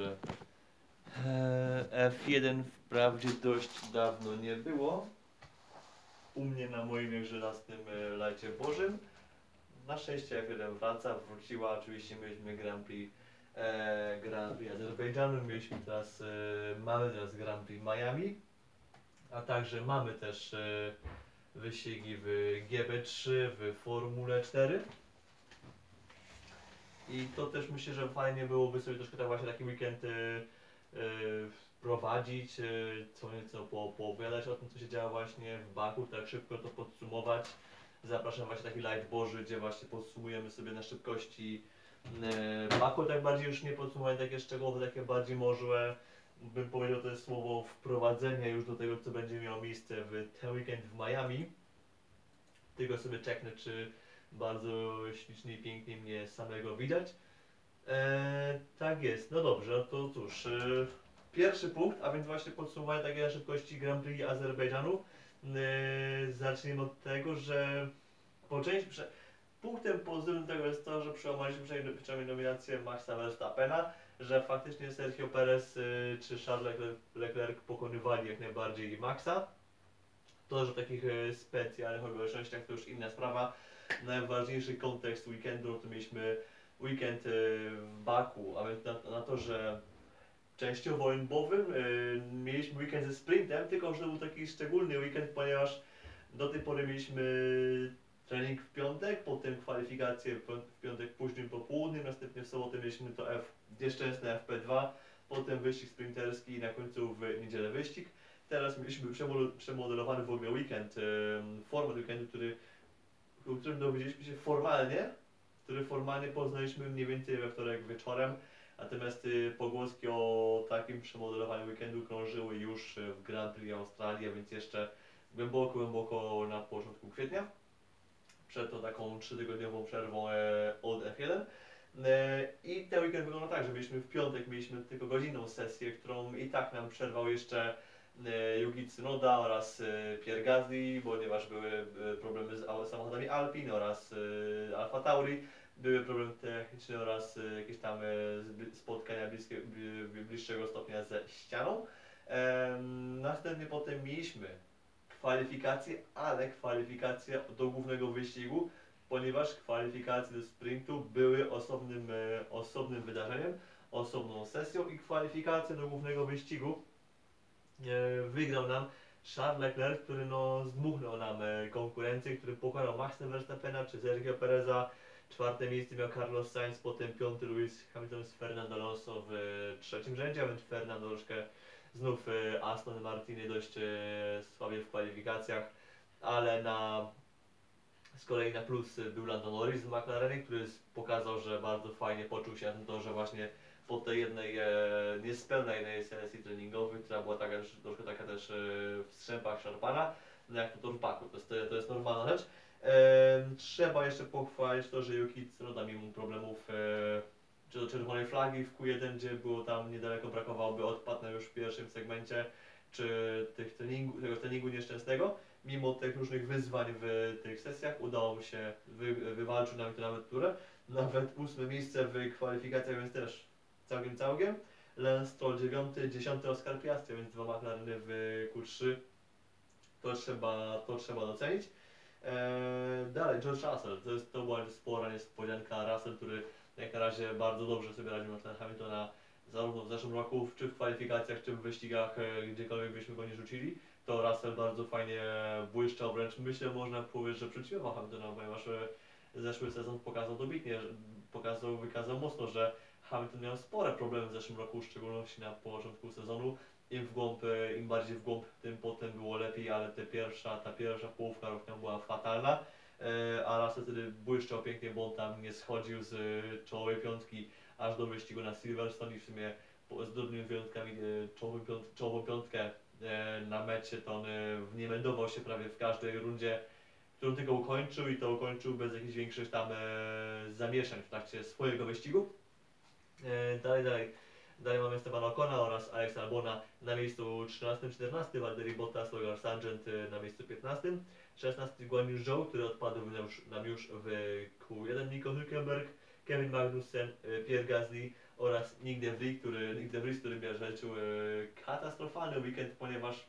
Dobrze. Eee, F1 wprawdzie dość dawno nie było. U mnie na moim jak żelaznym e, lajcie Bożym. Na szczęście F1 wraca, wróciła. Oczywiście mieliśmy Grand Prix, e, Grand Prix Azerbejdżanu, mieliśmy teraz, e, mamy teraz Grand Prix Miami, a także mamy też e, wyścigi w GB3, w Formule 4. I to też myślę, że fajnie byłoby sobie troszkę tak właśnie taki weekend y, y, wprowadzić, y, co nieco po, poowiadać o tym, co się działo właśnie w Baku, tak szybko to podsumować. Zapraszam właśnie taki live Boży, gdzie właśnie podsumujemy sobie na szybkości y, Baku, tak bardziej już nie podsumowanie takie szczegółowe, takie bardziej może bym powiedział to jest słowo wprowadzenie już do tego, co będzie miało miejsce w ten weekend w Miami. Tylko sobie czeknę, czy bardzo ślicznie i pięknie mnie samego widać. E, tak jest, no dobrze, to cóż, e, pierwszy punkt, a więc właśnie podsumowanie takiej szybkości Grand Prix Azerbejdżanu. E, zacznijmy od tego, że po części, prze, punktem pozytywnym tego jest to, że przełamaliśmy przynajmniej, nominację Maxa Verstappena, że faktycznie Sergio Perez e, czy Charles Leclerc, Leclerc pokonywali jak najbardziej Maxa. To, że w takich e, specjalnych okolicznościach to już inna sprawa najważniejszy kontekst weekendu, to mieliśmy weekend e, w Baku, a więc na, na to, że częściowo olimpowym e, mieliśmy weekend ze sprintem, tylko że to był taki szczególny weekend, ponieważ do tej pory mieliśmy trening w piątek, potem kwalifikacje w pią- w piątek późnym popołudniem, następnie w sobotę mieliśmy to F, nieszczęsne FP2, potem wyścig sprinterski i na końcu w niedzielę wyścig. Teraz mieliśmy przemodel- przemodelowany w ogóle weekend, e, format weekendu, który o którym dowiedzieliśmy się formalnie, który formalnie poznaliśmy mniej więcej we wtorek wieczorem, natomiast y, pogłoski o takim przemodelowaniu weekendu krążyły już w Grand Prix Australii, a więc jeszcze głęboko, głęboko na początku kwietnia, przed tą taką trzytygodniową przerwą e, od F1. E, I ten weekend wygląda tak, że mieliśmy w piątek mieliśmy tylko godzinną sesję, którą i tak nam przerwał jeszcze Yuki Tsunoda oraz e, Pierre Gasly, ponieważ były e, problemy z samochodami Alpine oraz e, Alfa Tauri, były problemy techniczne oraz e, jakieś tam e, spotkania bliskie, bli- bli- bliższego stopnia ze ścianą. Następnie potem mieliśmy kwalifikacje, ale kwalifikacje do głównego wyścigu, ponieważ kwalifikacje do sprintu były osobnym, e, osobnym wydarzeniem, osobną sesją i kwalifikacje do głównego wyścigu e, wygrał nam Charles Leclerc, który no zdmuchnął nam e, konkurencję, który pokonał Maxa Verstappena czy Sergio Pereza. Czwarte miejsce miał Carlos Sainz, potem piąty Lewis Hamilton z Fernando Alonso w e, trzecim rzędzie, a więc Fernando troszkę znów e, Aston Martiny dość słabie w kwalifikacjach, ale na z kolei na plus był Lando Norris z McLareny, który pokazał, że bardzo fajnie poczuł się na to, że właśnie po tej jednej e, niespełna jednej sesji treningowej, która była taka, troszkę taka też e, w strzępach szarpana, no jak to, to w baku, to jest, to jest normalna rzecz. E, trzeba jeszcze pochwalić to, że Yuki Tsunoda mimo problemów e, czy do czerwonej flagi w Q1, gdzie było tam niedaleko brakowałoby odpadł już w pierwszym segmencie, czy tych treningu, tego treningu nieszczęsnego, mimo tych różnych wyzwań w tych sesjach udało mu się, wy, wywalczył nam to nawet turę, nawet ósme miejsce w kwalifikacjach, więc też całkiem całkiem. Lance Stroll 9, 10 Oscar Piastri, więc dwa McLareny w Q3. To trzeba, to trzeba docenić. Eee, dalej, George Russell, to, jest, to była spora niespodzianka. Russell, który jak na razie bardzo dobrze sobie radził na Hamiltona, zarówno w zeszłym roku, czy w kwalifikacjach, czy w wyścigach, e, gdziekolwiek byśmy go nie rzucili, to Russell bardzo fajnie błyszczał, wręcz myślę, można powiedzieć, że przyćmiewał Hamiltona, ponieważ e, zeszły sezon pokazał dobitnie, pokazał, wykazał mocno, że Hamilton miał spore problemy w zeszłym roku, w szczególności na początku sezonu. Im w głąb, e, im bardziej w głąb, tym potem było lepiej, ale te pierwsza, ta pierwsza połówka roku była fatalna. E, A Russell wtedy błyszczał pięknie, bo on tam nie schodził z e, czołowej piątki aż do wyścigu na Silverstone i w sumie z drobnymi wyjątkami czołową, piąt, czołową piątkę na mecie to on nie meldował się prawie w każdej rundzie, którą tylko ukończył i to ukończył bez jakichś większych tam zamieszań w trakcie swojego wyścigu. E, dalej, dalej. Dalej mamy Stefana Ocona oraz Alex Albona na miejscu 13-14, Valtteri Bottas, Logan Sargent e, na miejscu 15, 16 Guan Yu Zhou, który odpadł nam już, nam już w Q1, Nico Hülkenberg, Kevin Magnussen, e, Pierre Gasly oraz Nick De Vries, który, Nick De który mierzył e, katastrofalny weekend, ponieważ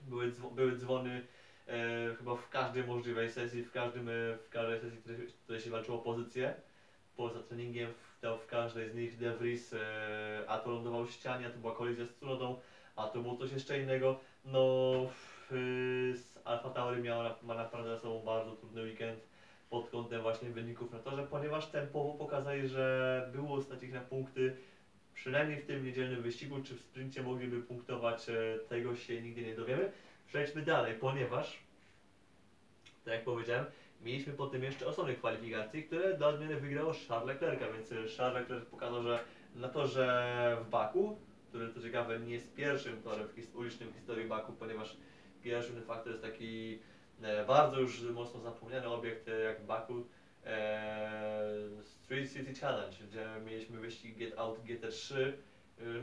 były, dzwo, były dzwony e, chyba w każdej możliwej sesji, w, każdym, w każdej sesji, w której, się walczyło o pozycję. Poza treningiem to w każdej z nich De Vries e, a to lądował w ścianie, a to była kolizja z Tsunodą, a to było coś jeszcze innego. No, w, z Alfa Tauri miał, na- ma naprawdę za sobą bardzo trudny weekend pod kątem właśnie wyników na torze, ponieważ tempowo pokazali, że było stać ich na punkty, przynajmniej w tym niedzielnym wyścigu, czy w sprincie mogliby punktować, e, tego się nigdy nie dowiemy. Przejdźmy dalej, ponieważ, tak jak powiedziałem, mieliśmy potem jeszcze osobne kwalifikacje, które do odmiany wygrało Charles Leclerc, więc e, Charles Leclerc pokazał, że na torze w Baku, który to ciekawe nie jest pierwszym torem w ulicznym w historii Baku, ponieważ pierwszym de facto jest taki e, bardzo już mocno zapomniany obiekt e, jak Baku, e, Street City Challenge, gdzie mieliśmy wyścig Get Out GT3, e,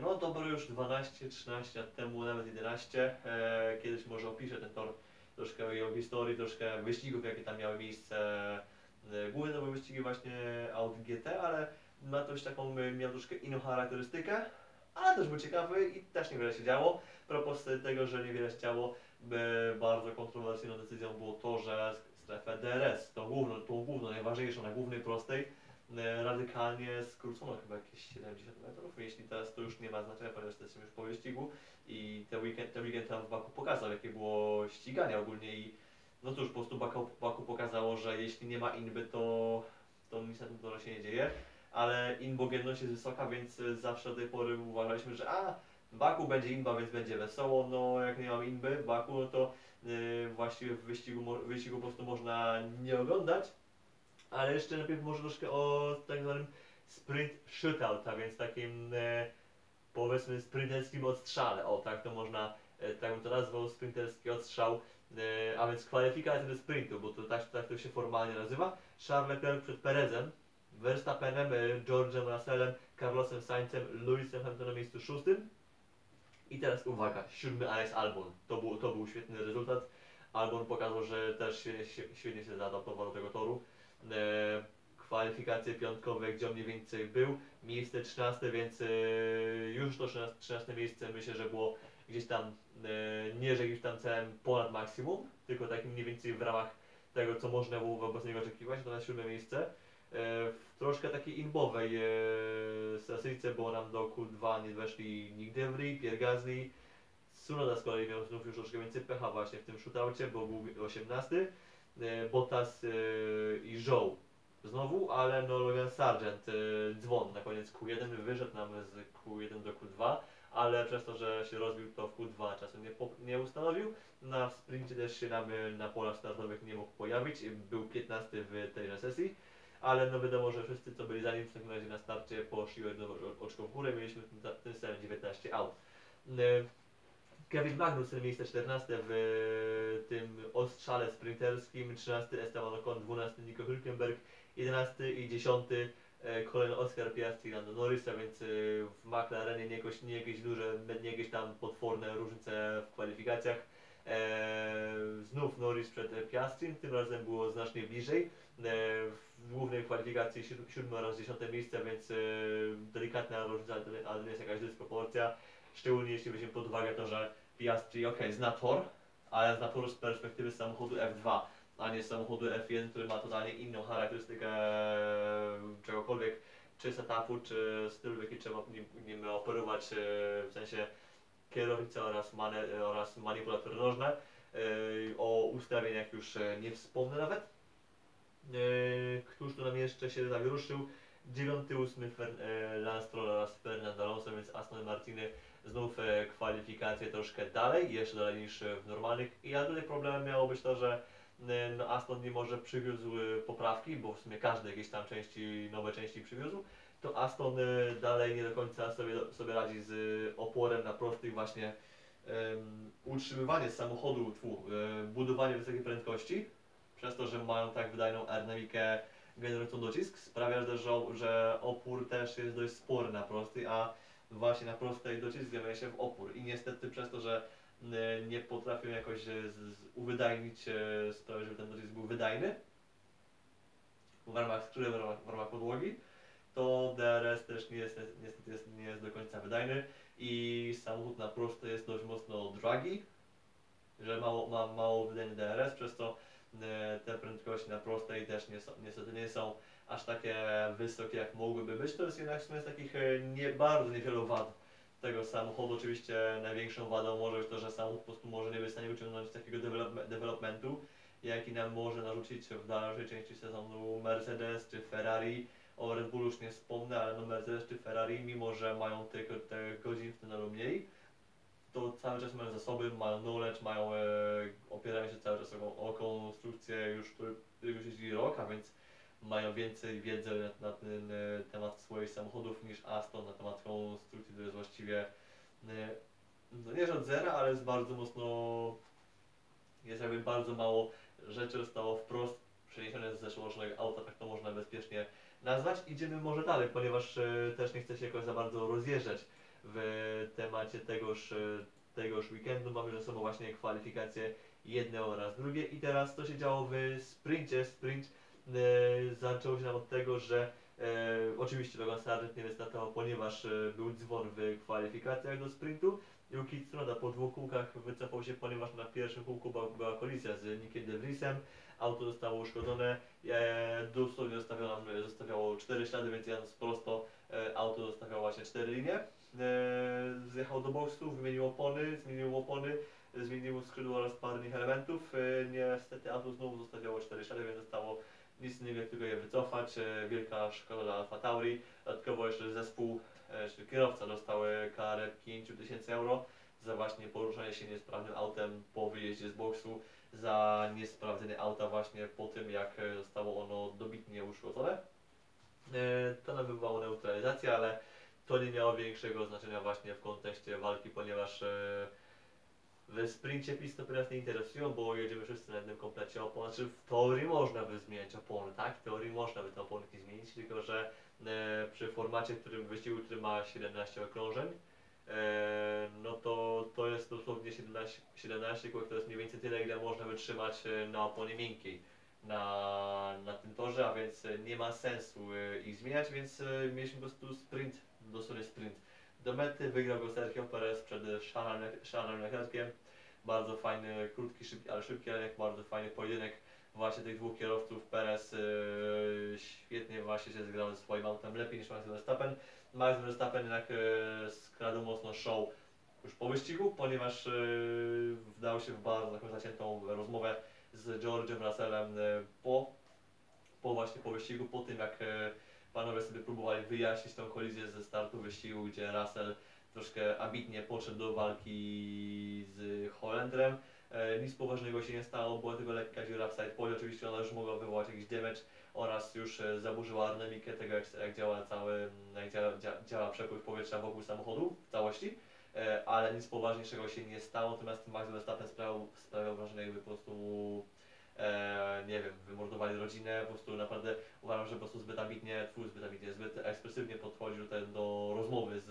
no dobre już 12-13 lat temu, nawet 11, e, kiedyś może opiszę ten tor, troszkę jego historii, troszkę wyścigów, jakie tam miały miejsce, e, główne to były wyścigi właśnie Audi GT, ale ma też taką, e, miał troszkę inną charakterystykę, ale też był ciekawy i też niewiele się działo. Propos tego, że niewiele się działo, e, bardzo kontrowersyjną decyzją było to, że strefę DRS, tą główną, tą główną, najważniejszą, na głównej prostej, radykalnie skrócono chyba jakieś 70 metrów, jeśli teraz to już nie ma znaczenia, ponieważ jesteśmy już po wyścigu i ten weekend, ten weekend tam w Baku pokazał, jakie było ściganie ogólnie i no cóż, po prostu Baku, Baku pokazało, że jeśli nie ma inby, to, to nic na tym torze się nie dzieje, ale inbogenność jest wysoka, więc e, zawsze do tej pory uważaliśmy, że a, Baku będzie inba, więc będzie wesoło, no jak nie mam inby w Baku, no to yy, właściwie w wyścigu, wyścigu po prostu można nie oglądać, ale jeszcze najpierw może troszkę o tak zwanym sprint shootout, a więc takim e, powiedzmy sprinterskim odstrzale, o tak to można, e, tak bym to nazwał, sprinterski odstrzał, e, a więc kwalifikacja do sprintu, bo to tak, tak to się formalnie nazywa. Charles Leclerc przed Perezem, Verstappenem, e, George'em Russellem, Carlosem Sainzem, Lewisem Hamiltonem na miejscu szóstym. I teraz uwaga, siódmy Alex Albon. To był, to był świetny rezultat. Albon pokazał, że też się, się, świetnie się zaadaptował do tego toru. E, kwalifikacje piątkowe, gdzie on mniej więcej był. Miejsce 13, więc e, już to 13, 13 miejsce myślę, że było gdzieś tam e, nie, że gdzieś tam celem ponad maksimum, tylko takim mniej więcej w ramach tego, co można było wobec niego oczekiwać, to na siódme miejsce. W troszkę takiej imbowej e, stacyjce, bo nam do Q2 nie weszli Nick De Vries, Pierre Gasly, Tsunoda z kolei miał znów już troszkę więcej pecha właśnie w tym shootoucie, bo był 18, e, Bottas e, i Zhou. Znowu, ale no Logan Sargent e, dzwon na koniec Q1 wyszedł nam z Q1 do Q2, ale przez to, że się rozbił to w Q2 czasu nie, nie ustanowił, na sprincie też się nam e, na polach startowych nie mógł pojawić, był 15 w tejże sesji, ale no wiadomo, że wszyscy co byli za nim w takim razie na starcie poszli o jedno oczko w górę, mieliśmy tym, tym samym 19 aut. Kevin Magnussen miejsce 14 w e, tym ostrzale sprinterskim, 13 Esteban Ocon, 12 Nico Hülkenberg, 11 i 10 e, kolejny Oscar Piastri i Lando Norris, a więc e, w McLarenie nie, jakoś, nie jakieś duże, nie jakieś tam potworne różnice w kwalifikacjach. Znów Norris przed Piastrim, tym razem było znacznie bliżej. W głównej kwalifikacji 7 oraz 10 miejsce, więc delikatna różnica, ale nie jest jakaś dysproporcja. Szczególnie jeśli weźmiemy pod uwagę to, że Piastri, ok, zna tor, ale zna tor z perspektywy samochodu F2, a nie samochodu F1, który ma totalnie inną charakterystykę czegokolwiek, czy setupu, czy stylu, w jaki trzeba nim, nim operować, e, w sensie kierownica oraz, mane, oraz manipulatory nożne. E, O ustawieniach już e, nie wspomnę nawet. Któż tu nam jeszcze się zawieruszył? 9, 8 Fer- e, Lance Stroll oraz Fernando Alonso, więc Aston Martiny znów e, kwalifikacje troszkę dalej, jeszcze dalej niż w normalnych. I ja tutaj problemem miało być to, że no Aston nie może przywiózł e, poprawki, bo w sumie każdy jakieś tam części, nowe części przywiózł, to Aston e, dalej nie do końca sobie, sobie radzi z oporem na prostych właśnie em, utrzymywanie samochodu, tfu, budowanie wysokiej prędkości, przez to, że mają tak wydajną aerodynamikę generującą docisk, sprawia, że, że opór też jest dość spory na prostej, a właśnie na prostej docisk zamienia się w opór. I niestety przez to, że e, nie potrafią jakoś e, z, z, uwydajnić, e, sprawić, żeby ten docisk był wydajny, w ramach skrzydła, w w ramach podłogi, to DRS też nie jest, niestety jest, nie jest do końca wydajny i samochód na prosto jest dość mocno dragi, że mało, ma mało wydajny DRS, przez e, te prędkości na prostej też niestety nie są aż takie wysokie jak mogłyby być. To jest jednak w sumie z takich e, nie, bardzo niewielu wad tego samochodu. Oczywiście największą wadą może być to, że samochód po prostu może nie być w stanie uciągnąć takiego develop- developmentu, jaki nam może narzucić w dalszej części sezonu Mercedes czy Ferrari. O Red Bullu już nie wspomnę, ale no Mercedes czy Ferrari, mimo że mają tylko te godzin w tunelu mniej, to cały czas mają zasoby, mają knowledge, mają, e, opierają się cały czas o, o konstrukcję już, który już jeździ rok, a więc mają więcej wiedzy na, na ten e, temat swoich samochodów niż Aston na temat konstrukcji, to jest właściwie e, no nie że od zera, ale jest bardzo mocno, jest jakby bardzo mało rzeczy zostało wprost przeniesione z zeszłorocznego auta, tak to można bezpiecznie nazwać. Idziemy może dalej, ponieważ e, też nie chcę się jakoś za bardzo rozjeżdżać w temacie tegoż, tegoż weekendu. Mamy ze sobą właśnie kwalifikacje jedne oraz drugie i teraz co się działo w sprincie. Sprint e, zaczął się nam od tego, że e, oczywiście Logan Sargent nie wystartował, ponieważ e, był dzwon w kwalifikacjach do sprintu. Yuki Tsunoda po dwóch kółkach wycofał się, ponieważ na pierwszym kółku była, była kolizja z Nickiem De Vriesem. Auto zostało uszkodzone, e, dosłownie zostawiało, zostawiało cztery ślady, więc jadąc prosto e, auto zostawiało właśnie cztery linie. E, zjechał do boksu, wymienił opony, zmienił opony, zmienił skrzydło oraz parę elementów. Niestety auto znowu zostawiało cztery ślady, więc zostało nic tylko je wycofać. E, wielka szkoda dla Alfa Tauri. Dodatkowo jeszcze zespół, e, czyli kierowca dostał e, karę 5000 euro za właśnie poruszanie się niesprawnym autem po wyjeździe z boksu, za niesprawdzenie auta właśnie po tym jak zostało ono dobitnie uszkodzone. To nabywało neutralizację, ale to nie miało większego znaczenia właśnie w kontekście walki, ponieważ w sprincie pistopy nas nie interesują, bo jedziemy wszyscy na jednym komplecie opon. Znaczy w teorii można by zmieniać opony, tak? W teorii można by te oponki zmienić, tylko że e, przy formacie, którym wyścigu, który ma 17 okrążeń, e, no to to jest dosłownie 17, 17 kółek, to jest mniej więcej tyle, ile można wytrzymać e, na oponie miękkiej na, na tym torze, a więc nie ma sensu e, ich zmieniać, więc e, mieliśmy po prostu sprint, dosłownie sprint do mety. Wygrał go Sergio Perez przed Charlesem Leclerciem. Bardzo fajny, krótki, szybki, ale szybki, jak bardzo fajny pojedynek właśnie tych dwóch kierowców. Perez yy, świetnie właśnie się zgrał ze swoim autem, lepiej niż Max Verstappen. Max Verstappen jednak yy, skradł mocno show już po wyścigu, ponieważ yy, wdał się w bardzo taką zaciętą rozmowę z George'em Russellem yy, po, po właśnie po wyścigu, po tym jak yy, panowie sobie próbowali wyjaśnić tą kolizję ze startu wyścigu, gdzie Russell troszkę ambitnie podszedł do walki z Holendrem. E, nic poważnego się nie stało, była tylko lekka dziura w sidepole, oczywiście ona już mogła wywołać jakiś damage oraz już e, zaburzyła aerodynamikę tego, jak, jak działa cały, jak działa, dzia, działa przepływ powietrza wokół samochodu w całości. E, ale nic poważniejszego się nie stało, natomiast Max Verstappen sprawiał, sprawiał wrażenie, jakby po prostu e, nie wiem, wymordowali rodzinę, po prostu naprawdę uważam, że po prostu zbyt ambitnie, twój zbyt ambitnie, zbyt ekspresywnie podchodził ten do rozmowy z,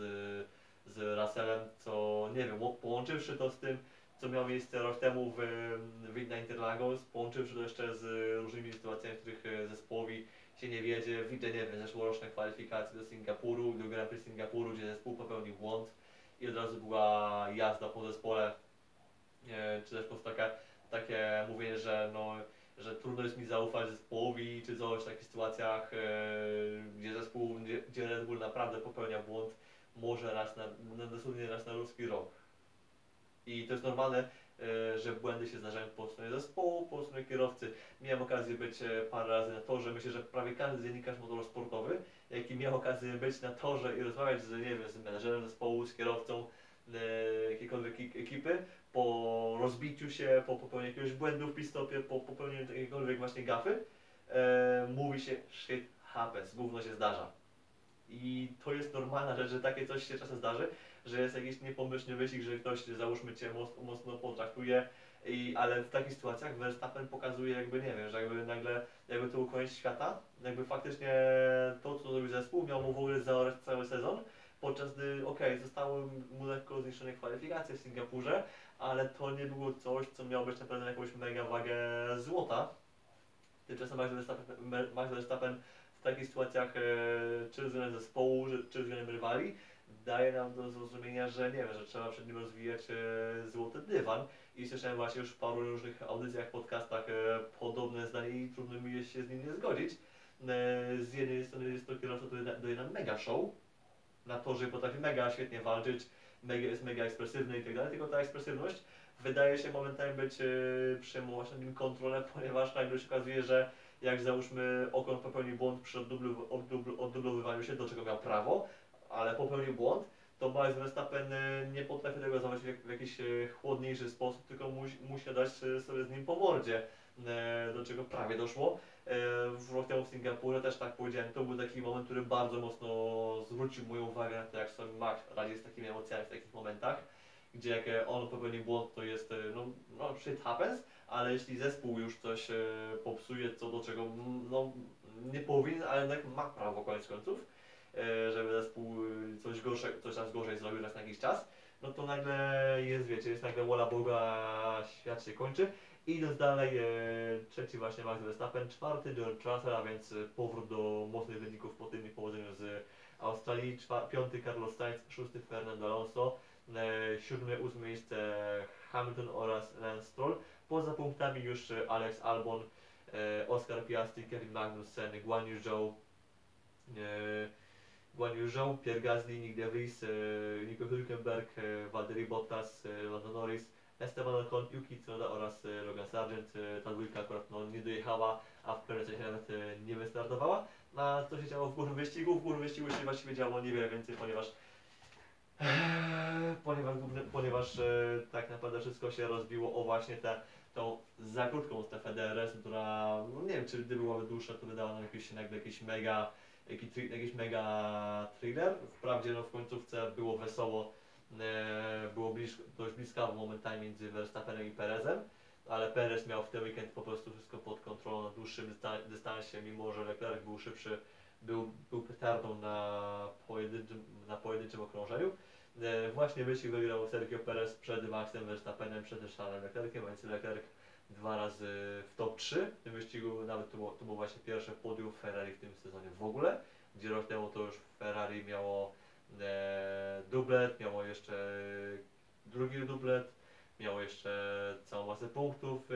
z Russellem, co nie wiem, łą- połączywszy to z tym, co miało miejsce rok temu w, w Interlagos, połączywszy to jeszcze z różnymi sytuacjami, w których e, zespołowi się nie wiedzie, widzę, nie wiem, zeszłoroczne kwalifikacje do Singapuru, do Grand Prix Singapuru, gdzie zespół popełnił błąd i od razu była jazda po zespole, e, czy też po prostu taka, takie mówienie, że no, że trudno jest mi zaufać zespołowi, czy coś w takich sytuacjach, e, gdzie zespół, gdzie, gdzie Red Bull naprawdę popełnia błąd, może raz na, na dosłownie raz na ludzki rok. I to jest normalne, e, że błędy się zdarzają po stronie zespołu, po stronie kierowcy. Miałem okazję być e, parę razy na torze, myślę, że prawie każdy dziennikarz motorsportowy, jaki miał okazję być na torze i rozmawiać z, nie wiem, z menedżerem zespołu, z kierowcą e, jakiejkolwiek ek- ekipy, po rozbiciu się, po popełnieniu jakiegoś błędu w pistopie, po popełnieniu jakiejkolwiek właśnie gafy, mówi się shit happens, gówno się zdarza. I to jest normalna rzecz, że takie coś się czasem zdarzy, że jest jakiś niepomyślny wyścig, że ktoś, załóżmy Cię mocno, potraktuje, i, ale w takich sytuacjach Verstappen pokazuje jakby, nie wiem, że jakby nagle, jakby to był koniec świata, jakby faktycznie to, co zrobił zespół, miał mu w ogóle zaorać cały sezon, podczas gdy, okej, zostały mu lekko zniszczone kwalifikacje w Singapurze, ale to nie było coś, co miało być na jakąś mega wagę złota, Tymczasem Max Verstappen, Max Verstappen w takich sytuacjach, e, czy względem zespołu, czy- względem rywali, daje nam do zrozumienia, że nie wiem, że trzeba przed nim rozwijać e, złoty dywan. I słyszałem właśnie już w paru różnych audycjach, podcastach e, podobne zdanie i trudno mi jest się z nim nie zgodzić. Z jednej strony jest to kierowca, który da- daje nam mega show, na torze potrafi mega świetnie walczyć, mega, jest mega ekspresywny i tak dalej, tylko ta ekspresywność wydaje się momentami być przejmować nad nim kontrolę, ponieważ nagle się okazuje, że jak załóżmy Okon popełnił błąd przy oddublowywaniu się, do czego miał prawo, ale popełnił błąd, to Max Verstappen e, nie potrafi tego załatwić w, jak- w jakiś e, chłodniejszy sposób, tylko musi, musi dać e, sobie z nim po mordzie, do czego prawie doszło. W rok temu w Singapurze też tak powiedziałem, to był taki moment, który bardzo mocno zwrócił moją uwagę na to, jak sobie Max radzi z takimi emocjami w takich momentach, gdzie jak on popełni błąd, to jest, no, no shit happens, ale jeśli zespół już coś e, popsuje, co do czego no, nie powinien, ale jednak ma prawo koniec końców, e, żeby zespół e, coś, gorsze, coś tam gorzej zrobił raz na jakiś czas, no to nagle jest, wiecie, jest nagle wola Boga, świat się kończy. Idąc dalej, trzeci właśnie Max Verstappen, czwarty George Russell, a więc powrót do mocnych wyników po tym niepowodzeniu z Australii, piąty Carlos Sainz, szósty Fernando Alonso, siódme, ósme miejsce Hamilton oraz Lance Stroll. Poza punktami już e, Alex Albon, e, Oscar Piastri, Kevin Magnussen, Guan Yu Zhou, e, Guan Yu Zhou, Pierre Gasly, Nick De Vries, Nico Hülkenberg, Valtteri Bottas, Lando Norris, Esteban Ocon, Yuki Tsunoda oraz Logan Sargent. Ta dwójka akurat no, nie dojechała, a w pewnym sensie nawet nie wystartowała. A co się działo w górnym wyścigu? W górnym wyścigu się właściwie działo niewiele więcej, ponieważ ponieważ, ponieważ e, tak naprawdę wszystko się rozbiło o właśnie tę tą za krótką strefę DRS, która, no nie wiem, czy gdyby byłaby dłuższa, to wydała nam jakiś, nagle jakiś mega, jakiś, jakiś mega thriller. Wprawdzie no, w końcówce było wesoło, e, było dość bliskawo momentami między Verstappenem i Perezem, ale Perez miał w ten weekend po prostu wszystko pod kontrolą na dłuższym dysta- dystansie, mimo że Leclerc był szybszy, był, był petardą na pojedynczym, na pojedynczym okrążeniu. E, Właśnie wyścig wygrał Sergio Perez przed Maxem Verstappenem, przed Charlesem Leclerciem, więc Leclerc dwa razy w top 3 w tym wyścigu, nawet to było, to było właśnie pierwsze podium Ferrari w tym sezonie w ogóle, gdzie rok temu to już Ferrari miało e, dublet, miało jeszcze drugi dublet, miało jeszcze całą masę punktów e,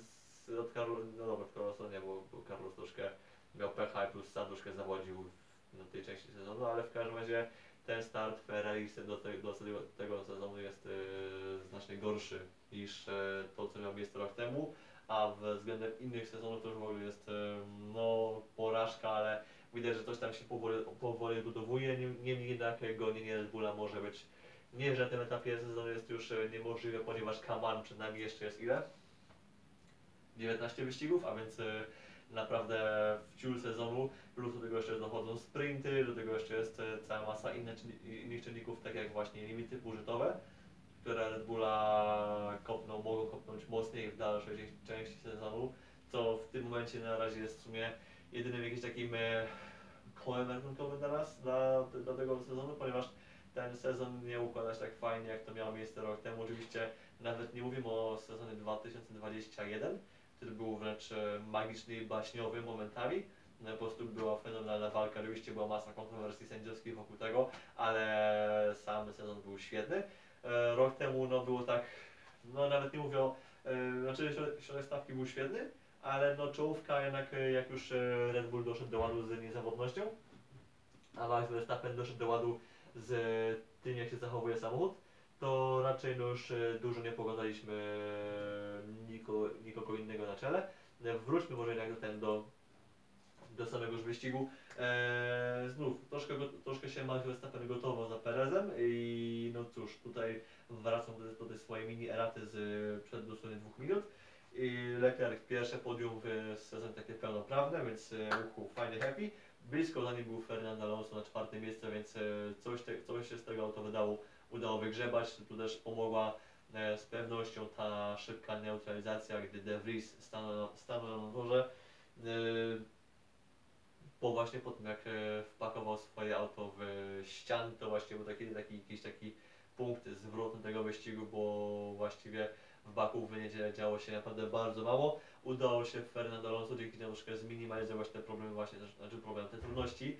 z, od Carlos, no dobra, od Carlosa nie, bo, bo Carlos troszkę miał pecha i plus sam troszkę zawodził w, na tej części sezonu, ale w każdym razie ten start Ferrari do, te, do tego, tego sezonu jest e, znacznie gorszy niż e, to, co miało miejsce rok temu, a względem innych sezonów to już w ogóle jest e, no, porażka, ale widać, że coś tam się powoli, powoli budowuje, Niem- niemniej jednak gonienie Red Bulla może być nie, że na tym etapie sezonu jest już niemożliwe, ponieważ Kaman przed nami jeszcze jest ile? 19 wyścigów, a więc naprawdę w ciul sezonu, plus do tego jeszcze dochodzą sprinty, do tego jeszcze jest e, cała masa innych, innych czynników, tak jak właśnie limity budżetowe, które Red Bulla kopną, mogą kopnąć mocniej w dalszej części- części sezonu, co w tym momencie na razie jest w sumie jedynym jakimś takim e, kołem ratunkowym dla nas, dla, dla tego sezonu, ponieważ ten sezon nie układa się tak fajnie, jak to miało miejsce rok temu. Oczywiście nawet nie mówimy o sezonie 2021, który był wręcz e, magiczny i baśniowy momentami. No, po prostu była fenomenalna walka, oczywiście była masa kontrowersji sędziowskich wokół tego, ale sam sezon był świetny. E, Rok temu no, było tak, no nawet nie mówię e, znaczy środ- środek stawki był świetny, ale no czołówka jednak e, jak już Red Bull doszedł do ładu z niezawodnością, a Max Verstappen doszedł do ładu z tym jak się zachowuje samochód, to raczej no już dużo nie pogadaliśmy e, niko, nikogo innego na czele. Wróćmy może jednak do, ten, do, do samego już wyścigu. E, znów, troszkę, troszkę się Max Verstappen gotował za Perezem i no cóż, tutaj wracam do, do tej swojej mini eraty z przed dosłownie dwóch minut. I Leclerc pierwsze podium w sezonie takie pełnoprawne, więc e, uhu, fajnie happy. Blisko za nim był Fernando Alonso na czwarte miejsce, więc e, coś, te, coś się z tego auto wydało, udało wygrzebać. Tu też pomogła e, z pewnością ta szybka neutralizacja, gdy De Vries stanął, stanął na torze. Po właśnie po tym jak e, wpakował swoje auto w ścian, to właśnie był taki, taki, jakiś taki punkt zwrotny tego wyścigu, bo właściwie w Baku w niedzielę działo się naprawdę bardzo mało. Udało się Fernando Alonso dzięki temu troszkę zminimalizować te problemy właśnie, znaczy problem, te trudności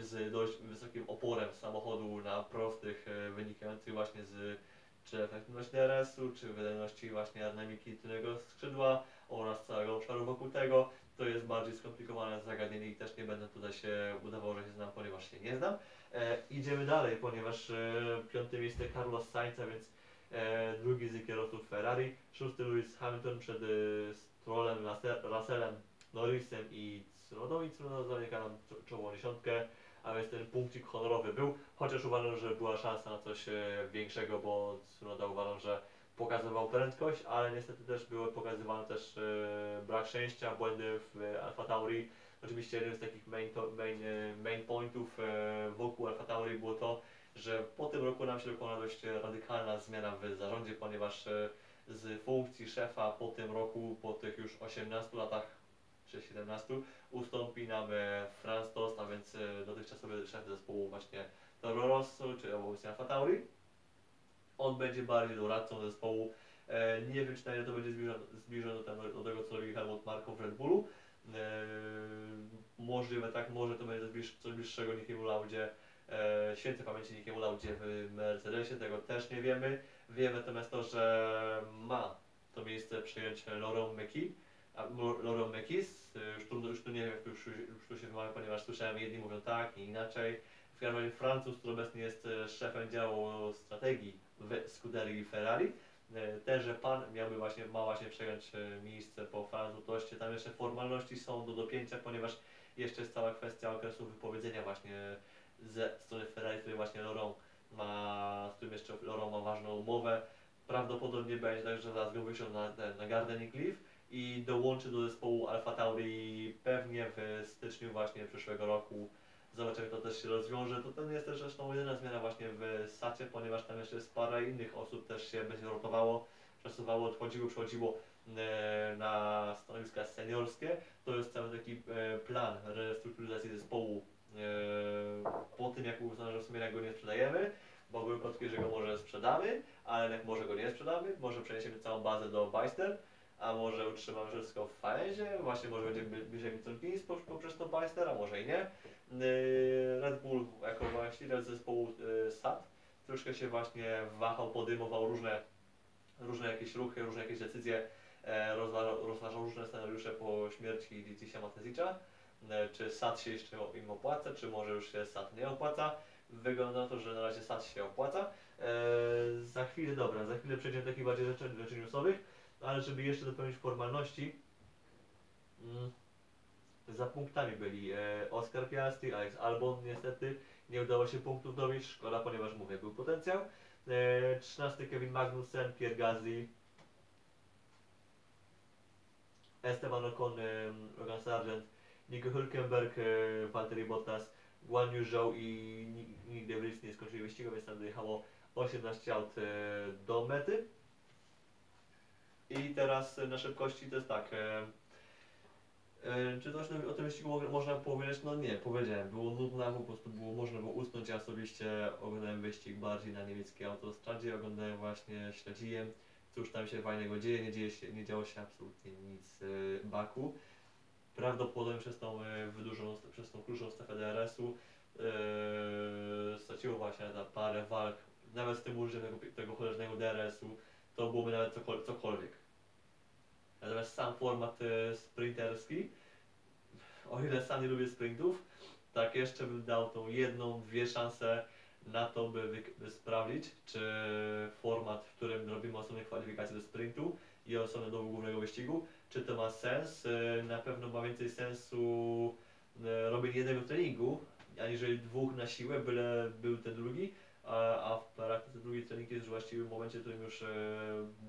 z dość wysokim oporem samochodu na prostych, e, wynikających właśnie z czy efektywności DRS-u, czy wydajności właśnie aerodynamiki tylnego skrzydła oraz całego obszaru wokół tego. To jest bardziej skomplikowane zagadnienie i też nie będę tutaj się udawał, że się znam, ponieważ się nie znam. E, idziemy dalej, ponieważ e, piąte miejsce Carlos Sainza, więc e, drugi z kierowców Ferrari, szósty Lewis Hamilton przed e, Strollem, Russell- Russellem, Norrisem i Tsunodą. I Tsunoda zamyka nam czo- czołową dziesiątkę, a więc ten punkcik honorowy był, chociaż uważam, że była szansa na coś e, większego, bo Tsunoda uważam, że pokazywał prędkość, ale niestety też były pokazywane też e, brak szczęścia, błędy w Alfa Tauri. Oczywiście jeden z takich main, to, main, e, main pointów e, wokół Alfa Tauri było to, że po tym roku nam się dokona dość radykalna zmiana w zarządzie, ponieważ e, z funkcji szefa po tym roku, po tych już 18 latach czy 17 ustąpi nam e, Franz Tost, a więc e, dotychczasowy szef zespołu właśnie Toro Rosso, czy obecnie Alfa Tauri. On będzie bardziej doradcą zespołu. E, nie wiem, czy na ile to będzie zbliżone, zbliżone do, tego- co robi Helmut Marko w Red Bullu. E, możliwe tak, może to będzie bliż- coś bliższego Nikiemu Laudzie, e, świętej pamięci Nikiemu Laudzie w Mercedesie, tego też nie wiemy. Wiemy natomiast to, że ma to miejsce przejąć Laurent Meki, a Lo- Laurent Mekis, e, już już tu nie wiem, już, już tu się wymawia, ponieważ słyszałem jedni mówią tak i inaczej. W każdym razie Francuz, który obecnie jest szefem działu strategii w Scuderii Ferrari, e, tenże pan miałby właśnie, ma właśnie przejąć e, miejsce po Toście. Tam jeszcze formalności są do dopięcia, ponieważ jeszcze jest cała kwestia okresu wypowiedzenia właśnie ze strony Ferrari, który właśnie Laurent ma, z którym jeszcze Laurent ma ważną umowę. Prawdopodobnie będzie tak, że zaraz go na, na gardening leave i dołączy do zespołu Alfa Tauri pewnie w styczniu właśnie przyszłego roku. Zobaczymy, to też się rozwiąże. To, nie jest też zresztą jedyna zmiana właśnie w Sacie, ponieważ tam jeszcze jest parę innych osób też się będzie rotowało, przesuwało, odchodziło, przychodziło e, na stanowiska seniorskie. To jest cały taki e, plan restrukturyzacji zespołu e, po tym, jak uznano, że w sumie jak go nie sprzedajemy, bo były plotki, że go może sprzedamy, ale jak może go nie sprzedamy, może przeniesiemy całą bazę do Beister, a może utrzymamy wszystko w Faenzie, właśnie może będziemy bliżej po- poprzez to Beister, a może i nie. Yy, Red Bull jako właściciel zespołu yy, SAT troszkę się właśnie wahał, podejmował różne, różne jakieś ruchy, różne jakieś decyzje, e, rozważał, różne scenariusze po śmierci Leticia Matezicza. E, czy SAT się jeszcze im opłaca, czy może już się SAT nie opłaca. Wygląda na to, że na razie SAT się opłaca. E, za chwilę, dobra, za chwilę przejdziemy do takich bardziej rzeczy, rzeczy newsowych, ale żeby jeszcze dopełnić formalności, mm, za punktami byli e, Oscar Piastri, Alex Albon niestety nie udało się punktów dowieść, szkoda, ponieważ mówię, był potencjał. E, 13 Kevin Magnussen, Pierre Gasly, Esteban Ocon, e, Logan Sargent, Nico Hülkenberg, e, Valtteri Bottas, Guan Yu Zhou i Nick De Vries nie skończyli wyścigu, więc tam dojechało 18 aut e, do mety. I teraz na szybkości to jest tak. E, e, czy coś o tym wyścigu mo- można powiedzieć? No nie, powiedziałem. Było nudno, po prostu było, można było usnąć. Ja osobiście oglądałem wyścig bardziej na niemieckiej autostradzie, oglądałem właśnie, śledziłem, cóż tam się fajnego dzieje, nie, dzieje się, nie działo się absolutnie nic e, Baku. Prawdopodobnie przez tą wydłużoną, przez tą krótszą strefę DRS-u e, straciło właśnie na parę walk, nawet z tym użyciem tego, tego cholernego DRS-u, to byłoby nawet cokol, cokolwiek. Natomiast sam format e, sprinterski, o ile sam nie lubię sprintów, tak jeszcze bym dał tą jedną, dwie szanse na to, by, by sprawdzić, czy format, w którym robimy osobne kwalifikacje do sprintu i osobne do głównego wyścigu, czy to ma sens. E, Na pewno ma więcej sensu e, robienie jednego treningu, aniżeli dwóch na siłę, byle był ten drugi, a, w praktyce drugi trening jest już właściwie w momencie, w którym już, e,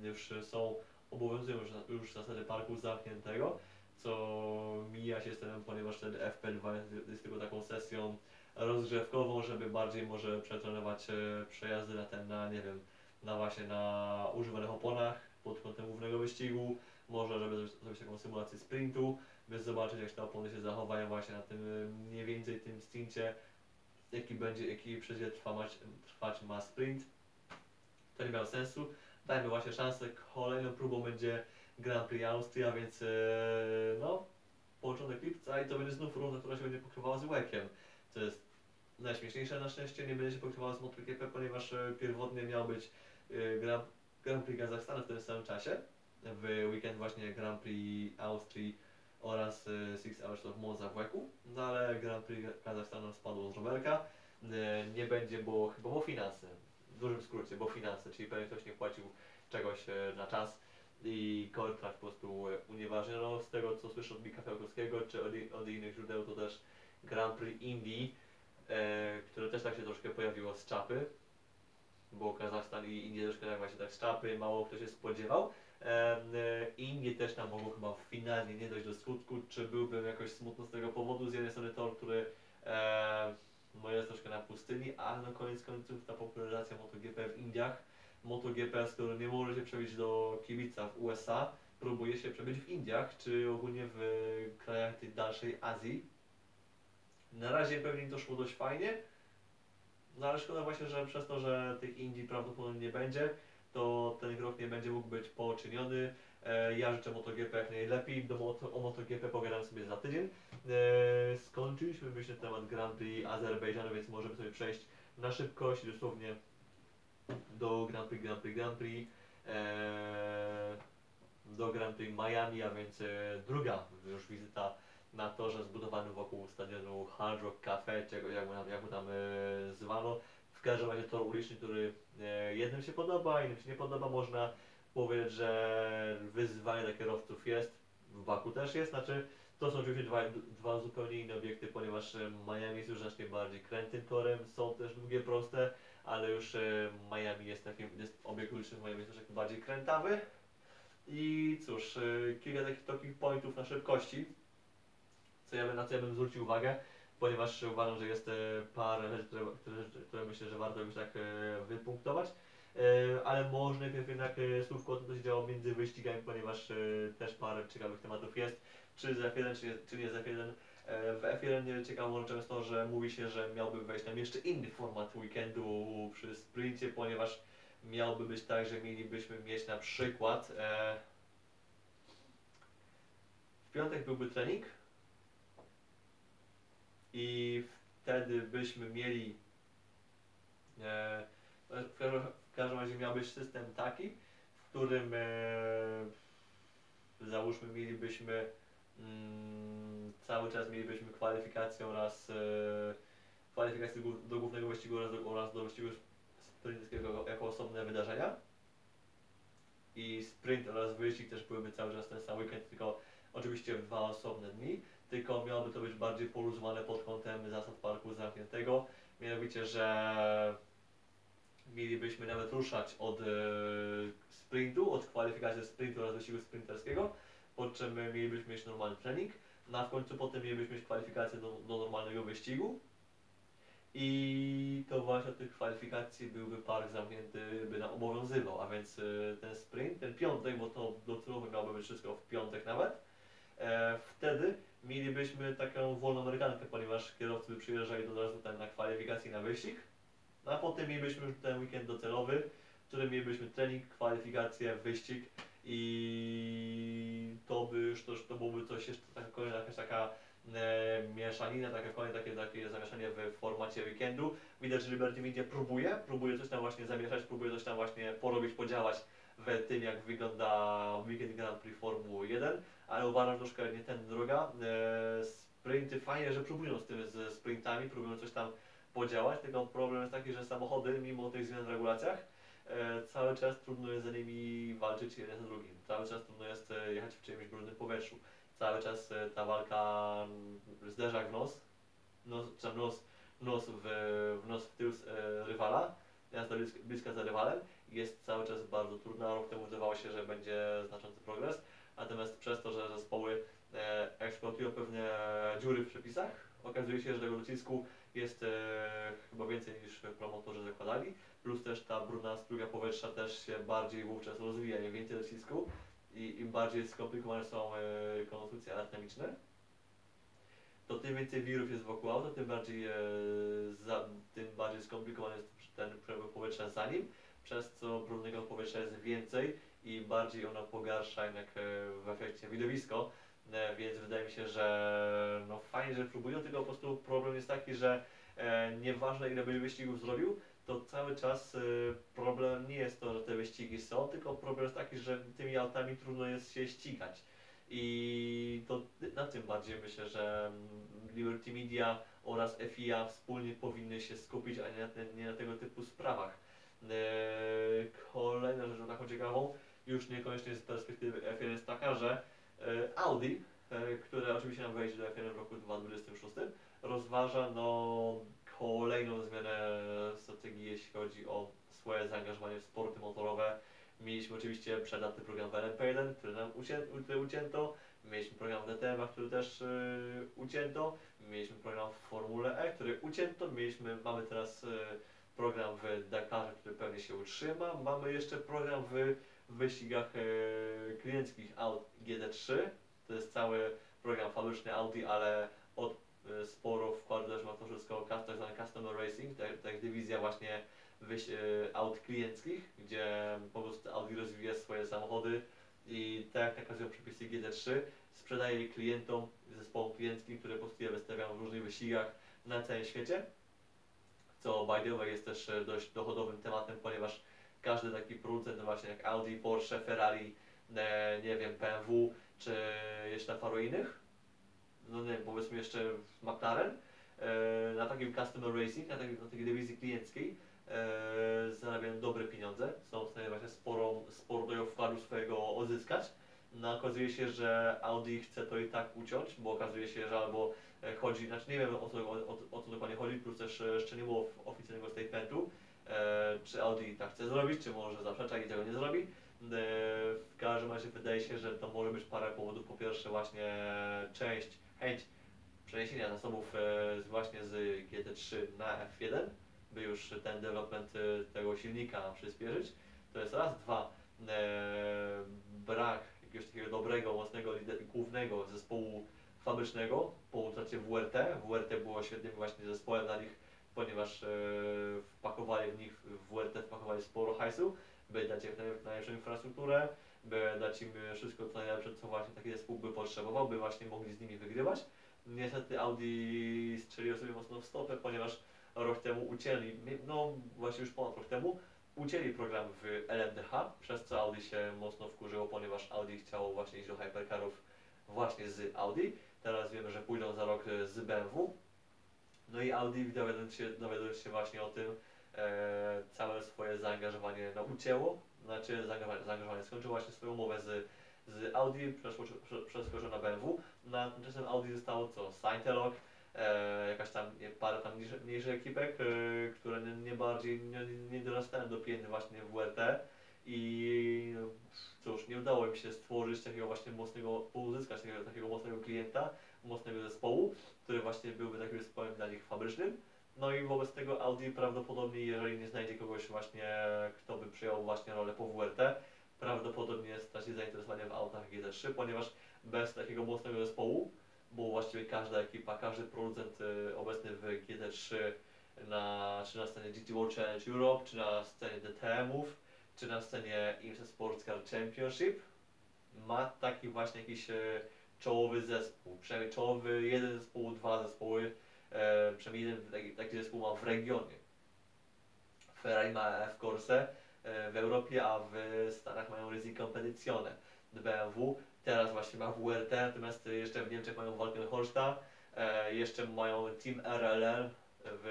już są, obowiązują już, już zasady parku zamkniętego, co mija się z tym, ponieważ ten FP2 jest, jest tylko taką sesją rozgrzewkową, żeby bardziej może przetrenować e, przejazdy na ten, na nie wiem, na właśnie na używanych oponach pod kątem głównego wyścigu, może żeby zrobić- zrobić taką symulację sprintu, by zobaczyć jak te opony się zachowają właśnie na tym e, mniej więcej tym stincie, jaki będzie, jaki przecież trwać, trwać ma sprint. To nie miało sensu. dajmy właśnie szansę. Kolejną próbą będzie Grand Prix Austria, więc e, no, początek lipca i to będzie znów runda, która się będzie pokrywała z łekiem. Co jest najśmieszniejsze na szczęście, nie będzie się pokrywała z MotoGP, ponieważ e, pierwotnie miał być e, Grand, Grand Prix Kazachstanu w tym samym czasie. W weekend właśnie Grand Prix Austrii oraz e, Six Hours of Monza w łeku, no ale Grand Prix Kazachstanu spadło z rowerka. E, Nie będzie, bo chyba bo finanse, w dużym skrócie, bo finanse, czyli pewnie ktoś nie płacił czegoś e, na czas i kontrakt po prostu unieważniono. Z tego co słyszę od Mika Fiałkowskiego czy od, od innych źródeł, to też Grand Prix Indii, e, które też tak się troszkę pojawiło z czapy, bo Kazachstan i Indie troszkę tak właśnie tak z czapy, mało kto się spodziewał. E, e, Indie też nam mogło chyba finalnie nie dojść do skutku, czy byłbym jakoś smutno z tego powodu. Z jednej strony tor, który e, no jest troszkę na pustyni, ale na koniec końców ta popularyzacja MotoGP w Indiach, MotoGP, skoro nie może się przebić do kibica w USA, próbuje się przebić w Indiach, czy ogólnie w krajach tej dalszej Azji. Na razie pewnie to szło dość fajnie, no ale szkoda właśnie, że przez to, że tych Indii prawdopodobnie nie będzie, to ten krok nie będzie mógł być poczyniony. E, Ja życzę MotoGP jak najlepiej. Do o MotoGP pogadam sobie za tydzień. E, Skończyliśmy myślę temat Grand Prix Azerbejdżanu, więc możemy sobie przejść na szybkość, dosłownie do Grand Prix, Grand Prix, Grand Prix. E, Do Grand Prix Miami, a więc druga już wizyta na torze zbudowanym wokół stadionu Hard Rock Cafe, jak mu, jak mu tam zwano. W każdym razie tor uliczny, który e, jednym się podoba, innym się nie podoba. Można powiedzieć, że wyzwanie dla kierowców jest, w Baku też jest, znaczy to są oczywiście dwa, dwa zupełnie inne obiekty, ponieważ e, Miami jest już znacznie bardziej krętym torem, są też długie, proste, ale już e, Miami jest takim, jest obiekt uliczny w Miami jest troszkę bardziej krętawy. I cóż, kilka takich takich pointów na szybkości, co ja, na co ja bym zwrócił uwagę, ponieważ uważam, że jest e, parę rzeczy, które, które, które myślę, że warto już tak e, wypunktować. E, ale może najpierw jednak słówko o tym, co się działo między wyścigami, ponieważ też parę ciekawych tematów jest. Czy z F1, czy, czy nie z F1. E, w F1 ciekawą rzeczą jest to, że mówi się, że miałby wejść tam jeszcze inny format weekendu przy sprincie, ponieważ miałby być tak, że mielibyśmy mieć na przykład w piątek byłby trening i wtedy byśmy mieli e, w, każdym, razie miał być system taki, w którym e, załóżmy mielibyśmy mm, cały czas mielibyśmy kwalifikację oraz e, kwalifikację do głównego wyścigu oraz do, oraz do wyścigu sprinterskiego jako osobne wydarzenia. I sprint oraz wyścig też byłyby cały czas ten sam weekend, tylko oczywiście w dwa osobne dni, tylko miałoby to być bardziej poluzowane pod kątem zasad parku zamkniętego. Mianowicie, że mielibyśmy nawet ruszać od e, sprintu, od kwalifikacji sprintu oraz wyścigu sprinterskiego, po czym mielibyśmy mieć normalny trening, no a w końcu potem mielibyśmy mieć kwalifikację do, do normalnego wyścigu. I to właśnie od tych kwalifikacji byłby park zamknięty, by nam obowiązywał, a więc e, ten sprint, ten piątek, bo to docelowo miałoby być wszystko w piątek nawet, e, wtedy mielibyśmy taką wolną amerykankę, ponieważ kierowcy by przyjeżdżali razu tam na kwalifikacje na wyścig, no a potem mielibyśmy już ten weekend docelowy, w którym mielibyśmy trening, kwalifikacje, wyścig i to by już to, to byłoby coś jeszcze taka kolejna jakaś taka e, mieszanina, taka kolejne takie, takie zamieszanie w formacie weekendu. Widać, że Liberty Media próbuje, próbuje coś tam właśnie zamieszać, próbuje coś tam właśnie porobić, podziałać w tym, jak wygląda weekend Grand Prix Formuły 1, ale uważam, że troszkę nie ten droga. E, sprinty fajnie, że próbują z tym z sprintami, próbują coś tam podziałać, tylko problem jest taki, że samochody, mimo tych zmian w regulacjach, e, cały czas trudno jest za nimi walczyć jeden z drugim. Cały czas trudno jest e, jechać w czyimś brudnym powietrzu. Cały czas e, ta walka zderzak w nos, nos, nos, nos w, w nos w tył e, rywala, jazda bliska za rywalem jest cały czas bardzo trudna. Rok temu wydawało się, że będzie znaczący progres, natomiast przez to, że zespoły e, eksploatują pewne dziury w przepisach, okazuje się, że tego docisku jest e, chyba więcej niż promotorzy zakładali, plus też ta brudna struga powietrza też się bardziej wówczas rozwija, im więcej docisku i im bardziej skomplikowane są e, konstrukcje aerodynamiczne, to tym więcej wirów jest wokół auta, tym bardziej, za, tym bardziej skomplikowany jest ten przepływ powietrza za nim, przez co brudnego powietrza jest więcej i bardziej ono pogarsza jednak e, w efekcie widowisko, e, więc wydaje mi się, że no fajnie, że próbują, tylko po prostu problem jest taki, że e, nieważne ile byś wyścigów zrobił, to cały czas problem nie jest to, że te wyścigi są, tylko problem jest taki, że tymi autami trudno jest się ścigać. I to na tym bardziej myślę, że mm, Liberty Media oraz FIA wspólnie powinny się skupić, a nie na, te, nie na tego typu sprawach. Eee, Kolejna rzecz taką ciekawą, już niekoniecznie z perspektywy F1 jest taka, że e, Audi, e, które oczywiście nam wejdzie do F1 w roku 2026, rozważa no, kolejną zmianę strategii, jeśli chodzi o swoje zaangażowanie w sporty motorowe. Mieliśmy oczywiście przedawny program w LMP1, który nam ucię, który ucięto. Mieliśmy program w DTM, który też yy, ucięto. Mieliśmy program w Formule E, który ucięto. Mieliśmy, mamy teraz yy, program w Dakarze, który pewnie się utrzyma. Mamy jeszcze program w wyścigach yy, klienckich Audi GT3. To jest cały program fabryczny Audi, ale od sporo wkładu też ma to wszystko zwany Customer Racing, tak, tak dywizja właśnie y, aut klienckich, gdzie po prostu Audi rozwija swoje samochody i tak jak nakazują przepisy GT3, sprzedaje je klientom, zespołom klienckim, które po prostu je wystawiają w różnych wyścigach na całym świecie. Co by the way jest też e, dość dochodowym tematem, ponieważ każdy taki producent, no właśnie jak Audi, Porsche, Ferrari, e, nie wiem, BMW, czy jeszcze paru innych, no nie powiedzmy jeszcze McLaren, e, na takim customer racing, na takiej, na takiej dywizji klienckiej, zarabiają dobre pieniądze, są w stanie właśnie sporą, sporo tego wkładu swojego odzyskać. No okazuje się, że Audi chce to i tak uciąć, bo okazuje się, że albo e, chodzi, znaczy nie wiem o co, o, o, co dokładnie chodzi, plus też e, jeszcze nie było oficjalnego statementu, e, czy Audi tak chce zrobić, czy może zaprzecza i tego nie zrobi. E, w każdym razie wydaje się, że to może być parę powodów. Po pierwsze właśnie część, chęć przeniesienia zasobów e, właśnie z GT3 na F1, by już ten development e, tego silnika przyspieszyć. To jest raz. Dwa, e, brak jakiegoś takiego dobrego, mocnego, głównego zespołu fabrycznego po utracie WRT. WRT było świetnym właśnie zespołem dla nich, ponieważ e, wpakowali w nich, w WRT wpakowali sporo hajsu, by dać im naj- najlepszą infrastrukturę, by dać im wszystko co najlepsze, co właśnie taki zespół by potrzebował, by właśnie mogli z nimi wygrywać. Niestety Audi strzeliło sobie mocno w stopę, ponieważ rok temu ucięli, no właśnie już ponad rok temu, ucięli program w LMDH, przez co Audi się mocno wkurzyło, ponieważ Audi chciało właśnie iść do hypercarów właśnie z Audi. Teraz wiemy, że pójdą za rok e, z BMW. No i Audi dowiadując się, dowiadując się właśnie o tym, e, całe swoje zaangażowanie no, ucięło, znaczy zaangażowanie, zaangażowanie skończyło właśnie swoją umowę z, z Audi, przeskoczyło na BMW. Na tymczasem Audi zostało co? Scientelog, e, jakaś tam parę tam mniejszych, mniejszych ekipek, e, które nie, nie bardziej nie, nie dorastają do pięty właśnie w WRT i cóż, nie udało mi się stworzyć takiego właśnie mocnego, uzyskać takiego, takiego mocnego klienta, mocnego zespołu, który właśnie byłby takim zespołem dla nich fabrycznym. No i wobec tego Audi prawdopodobnie, jeżeli nie znajdzie kogoś właśnie, kto by przyjął właśnie rolę po WRT, prawdopodobnie straci zainteresowanie w autach GT3, ponieważ bez takiego mocnego zespołu, bo właściwie każda ekipa, każdy producent y, obecny w GT3 na, czy na scenie GT World Challenge Europe, czy na scenie DTM-ów, czy na scenie IMSA Sports Car Championship ma taki właśnie jakiś e, czołowy zespół, przynajmniej czołowy jeden zespół, dwa zespoły, e, przynajmniej jeden taki, taki zespół ma w regionie. Ferrari ma F Corse e, w Europie, a w Stanach mają Racing Competizione. BMW teraz właśnie ma WRT, natomiast jeszcze w Niemczech mają Walkenholsta, e, jeszcze mają Team RLL w,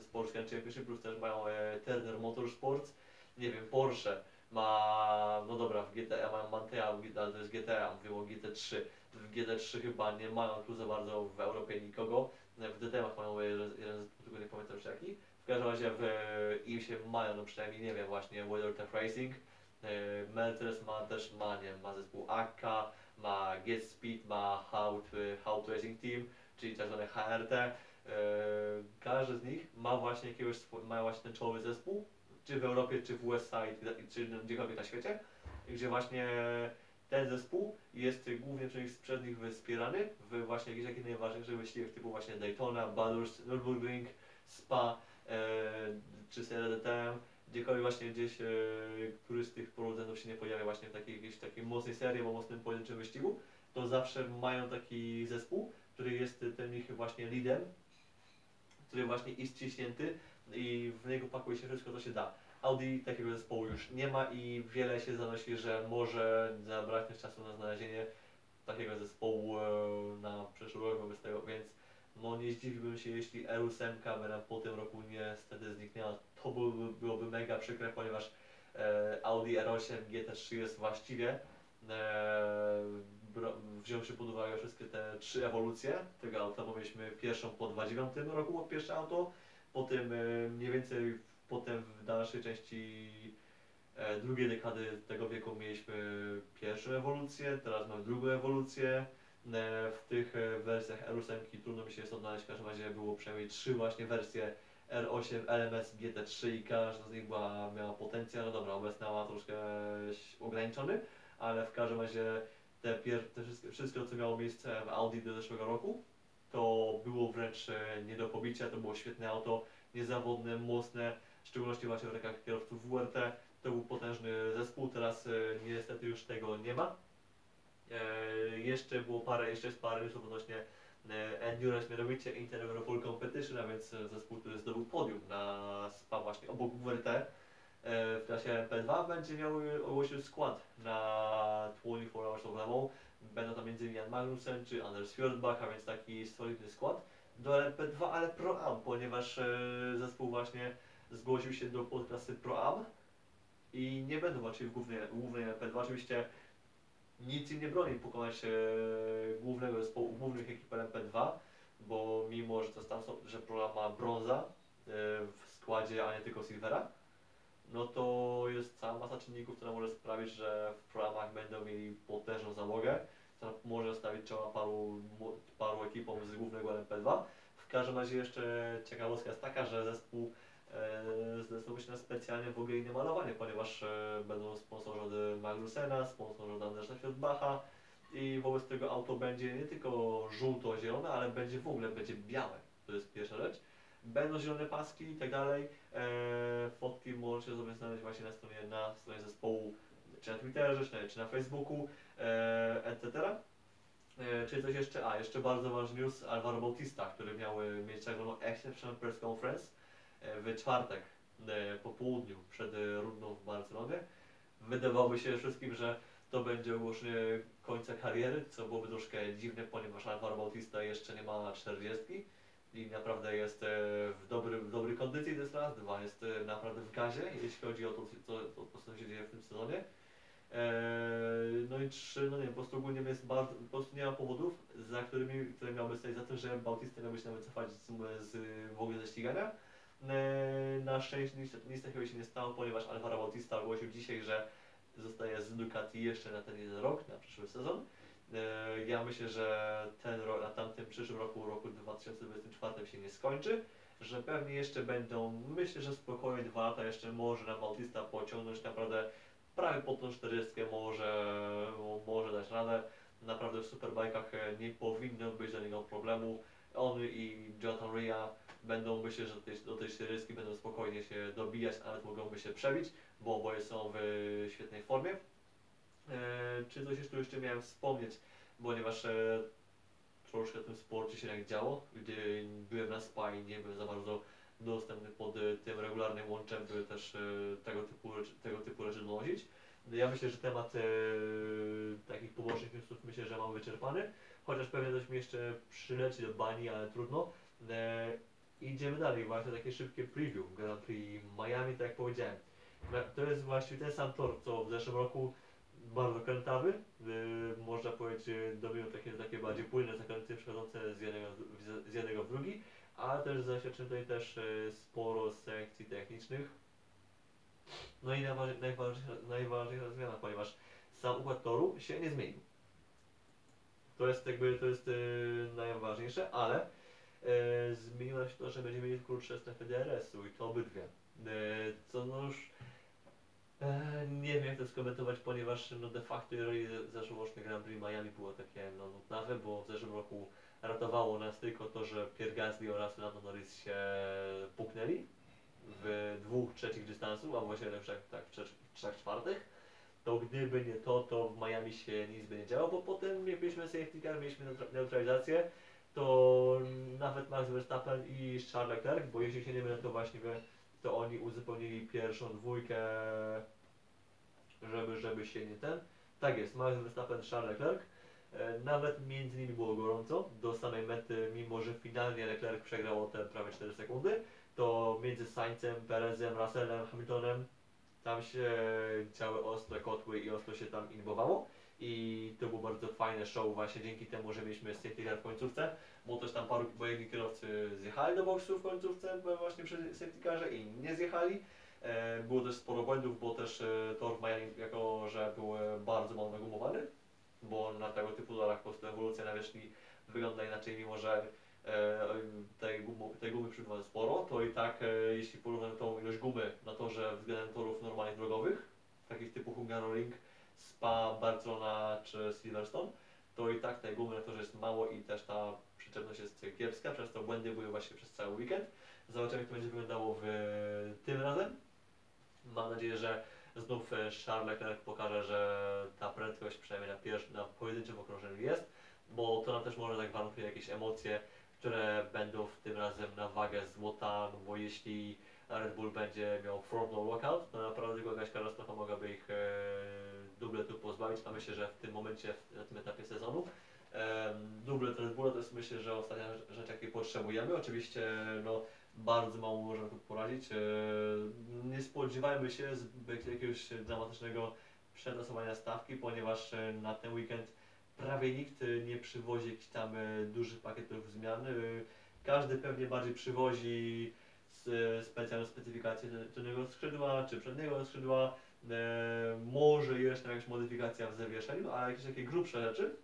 w Car Championship, plus też mają e, Turner Motorsports, nie wiem, Porsche ma, no dobra, w GTA mają Mantea, ale to jest GTA, mówię o GT3. W GT3 chyba nie mają tu za bardzo w Europie nikogo. W DTM-ach mają jeden, tylko nie pamiętam już jaki. W każdym razie w im się mają, no przynajmniej nie wiem, właśnie WeatherTech Racing. E, Mercedes ma też, ma, nie ma zespół AK, ma Get Speed, ma Hout, Racing Team, czyli tak zwane HRT. E, Każdy z nich ma właśnie jakiegoś, ma właśnie ten czołowy zespół, czy w Europie, czy w USA, czy gdziekolwiek na świecie, gdzie właśnie ten zespół jest głównie przez nich, wspierany w właśnie jakichś takich najważniejszych wyścigach typu właśnie Daytona, Bathurst, Nürburgring, Spa, e, czy seria DTM, gdziekolwiek właśnie gdzieś e, któryś z tych producentów się nie pojawia właśnie w takiej, jakiejś takiej mocnej serii albo mocnym pojedynczym wyścigu, to zawsze mają taki zespół, który jest tym ich właśnie leadem, który właśnie jest ciśnięty i w niego pakuje się wszystko, co się da. Audi takiego zespołu już nie ma i wiele się zanosi, że może zabraknąć czasu na znalezienie takiego zespołu e, na przyszły rok wobec tego, więc no nie zdziwiłbym się, jeśli R8 by nam po tym roku niestety zniknęła. To byłoby, byłoby mega przykre, ponieważ e, Audi R8 GT3 jest właściwie e, bro- wziąwszy pod uwagę wszystkie te trzy ewolucje tego auta, bo mieliśmy pierwszą po 2009 roku pierwsze auto, potem e, mniej więcej potem w dalszej części e, drugiej dekady tego wieku mieliśmy pierwszą ewolucję, teraz mamy drugą ewolucję. E, W tych e, wersjach R8 trudno mi się jest odnaleźć, w każdym razie było przynajmniej trzy właśnie wersje R8, LMS, GT3 i każda z nich była, miała potencjał, no dobra, obecna ma troszkę ograniczony, ale w każdym razie te, pier- te wszystkie, wszystko co miało miejsce w Audi do zeszłego roku, to było wręcz e, nie do pobicia, to było świetne auto, niezawodne, mocne, w szczególności właśnie w rękach kierowców WRT, to był potężny zespół, teraz niestety już tego nie ma. E, jeszcze było parę, jeszcze jest parę newsów odnośnie e, Endurance, mianowicie Inter Europol Competition, a więc e, zespół, który zdobył podium na SPA właśnie obok WRT w klasie P2 będzie miał ogłosił skład na 24 Hours of. Będą tam m.in. Jan Magnussen czy Anders Fjordbach, a więc taki solidny skład do LMP2, ale Pro Am, ponieważ zespół właśnie zgłosił się do podklasy Pro Am i nie będą walczyli w głównej, głównej LMP2. Oczywiście nic im nie broni pokonać e, głównego zespołu, głównych ekip LMP2, bo mimo, że to tam są, że Pro Am ma brąza e, w składzie, a nie tylko Silvera, no to jest cała masa czynników, która może sprawić, że w programach będą mieli potężną załogę, która może stawić czoła paru, paru ekipom z głównego LMP2. W każdym razie jeszcze ciekawostka jest taka, że zespół zdecydował się na specjalnie w ogóle inne malowanie, ponieważ e, będą sponsorzy od Magnusena, sponsorzy od Andersa i wobec tego auto będzie nie tylko żółto-zielone, ale będzie w ogóle będzie białe. To jest pierwsza rzecz. Będą zielone paski i tak dalej. E, fotki możecie sobie znaleźć właśnie na stronie, na stronie zespołu, czy na Twitterze, czy na, czy na Facebooku, e, etc. E, czy coś jeszcze? A, jeszcze bardzo ważny news, Alvaro Bautista, który miał e, mieć tak zwaną Exceptional Press Conference e, w czwartek e, po południu przed e, rundą w Barcelonie. Wydawałoby się wszystkim, że to będzie ogłoszenie końca kariery, co byłoby troszkę dziwne, ponieważ Alvaro Bautista jeszcze nie ma 40 i naprawdę jest e, w, dobry, w dobrej kondycji, to jest raz, dwa, jest e, naprawdę w gazie, jeśli chodzi o to, co, to, co się dzieje w tym sezonie. No i trzy, no nie po prostu ogólnie jest bardzo, po prostu nie ma powodów, za którymi, które miałby stać za tym, że Bautista miałby się nawet wycofać z, z, w ogóle ze ścigania. Eee, na szczęście nic, nic takiego się nie stało, ponieważ Alvaro Bautista ogłosił dzisiaj, że zostaje z Ducati jeszcze na ten jeden rok, na przyszły sezon. E, Ja myślę, że ten rok, na tamtym przyszłym roku, roku 2024 się nie skończy, że pewnie jeszcze będą, myślę, że spokojnie dwa lata jeszcze może na Bautista pociągnąć naprawdę prawie pod tą 40 może, może dać radę. Naprawdę w superbajkach e, nie powinno być dla niego problemu. On i Jonathan Ria będą, myślę, że do tej, do 40 będą spokojnie się dobijać, nawet mogą się przebić, bo oboje są w świetnej formie. E, czy coś jeszcze, jeszcze miałem wspomnieć, ponieważ e, troszkę w tym sporcie się tak działo, gdzie byłem na SPA i nie byłem za bardzo dostępny pod e, tym regularnym łączem, by też e, tego typu, tego typu rzeczy donosić. Ja myślę, że temat e, takich pobocznych newsów myślę, że mam wyczerpany, chociaż pewnie coś mi jeszcze przyleci do bani, ale trudno. E, idziemy dalej, właśnie takie szybkie preview Grand Prix Miami, tak jak powiedziałem. To jest właściwie ten sam tor, co w zeszłym roku, bardzo krętawy, yy, można powiedzieć, dominują takie, takie bardziej płynne zakręty przechodzące z jednego, z- jednego w drugi, ale też zaświadczy tutaj też yy, sporo sekcji technicznych. No i najważniejsza, najważniejsza zmiana, ponieważ sam układ toru się nie zmienił. To jest jakby, to jest yy, najważniejsze, ale yy, zmieniło się to, że będziemy mieli krótsze strefy DRS-u i to obydwie. Yy, co no już E, nie wiem jak to skomentować, ponieważ no de facto jeżeli zeszłoroczny Grand Prix Miami było takie no, nudnawe, bo w zeszłym roku ratowało nas tylko to, że Pierre Gasly oraz Lando Norris się puknęli w dwóch trzecich dystansu, a właściwie tak, tak, tak w trzech, trzech czwartych, to gdyby nie to, to w Miami się nic by nie działo, bo potem jak byliśmy safety car, mieliśmy neutra- neutralizację, to nawet Max Verstappen i Charles Leclerc, bo jeśli się nie mylę, to właśnie to oni uzupełnili pierwszą dwójkę, żeby, żeby się nie ten. Tak jest, Max Verstappen, Charles Leclerc. E, Nawet między nimi było gorąco do samej mety, mimo że finalnie Leclerc przegrał o te prawie 4 sekundy, to między Sainzem, Perezem, Russellem, Hamiltonem tam się działy ostre kotły i ostro się tam inbowało i to było bardzo fajne show właśnie dzięki temu, że mieliśmy safety car w końcówce, bo też tam paru, bo jedni kierowcy zjechali do boksu w końcówce właśnie przy safety carze, inni nie zjechali. E, Było też sporo błędów, bo też e, tor w Miami, jako że był e, bardzo mało nagumowany, bo na tego typu torach po prostu ewolucja nawierzchni wygląda inaczej, mimo że tej, gumu, tej gumy przybywa sporo, to i tak e, jeśli porównamy tą ilość gumy na torze względem torów normalnie drogowych, takich typu Hungaroring, Spa, Barcelona czy Silverstone, to i tak tej gumy na torze jest mało i też ta przyczepność jest kiepska, przez to błędy były właśnie przez cały weekend. Zobaczymy jak to będzie wyglądało w tym razem. Mam nadzieję, że znów e, Charles Leclerc pokaże, że ta prędkość przynajmniej na, pierwszy, na pojedynczym okrążeniu jest, bo to nam też może tak warunkuje jakieś emocje, które będą w tym razem na wagę złota, no bo jeśli Red Bull będzie miał row lockout, to naprawdę jakaś katastrofa mogłaby ich e, dubletu pozbawić, a myślę, że w tym momencie, na tym etapie sezonu, em, dublet Red Bulla to jest myślę, że ostatnia rzecz- jakiej potrzebujemy. Oczywiście no, bardzo mało możemy tu poradzić. E, nie spodziewajmy się jakiegoś dramatycznego przetasowania stawki, ponieważ e, na ten weekend prawie nikt e, nie przywozi jakichś tam e, dużych pakietów zmian. E, Każdy pewnie bardziej przywozi specjalną specyfikację tylnego skrzydła czy przedniego skrzydła. Może jeszcze jakaś modyfikacja w zawieszeniu, a jakieś takie grubsze rzeczy,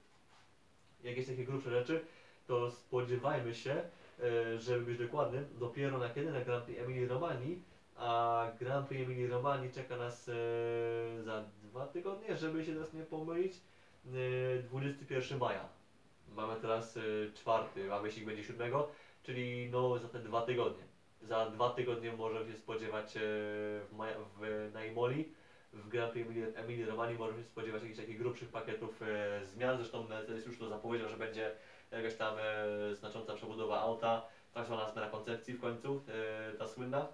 jakieś takie grubsze rzeczy, to spodziewajmy się, żeby być dokładnym, dopiero na kiedy na Grand Prix Emilii Romani, a Grand Prix Emilii Romani czeka nas za dwa tygodnie, żeby się nas nie pomylić, 21 maja. Mamy teraz e, czwarty, a wyścig będzie siódmego, czyli no za te dwa tygodnie. Za dwa tygodnie możemy się spodziewać e, w, maja, w, na Imoli, w Grand Prix Emilii, Romani możemy się spodziewać jakichś takich grubszych pakietów zmian. Zresztą Mercedes już to zapowiedział, że będzie jakaś tam znacząca przebudowa auta, tak zwana zmiana koncepcji w końcu, ta słynna.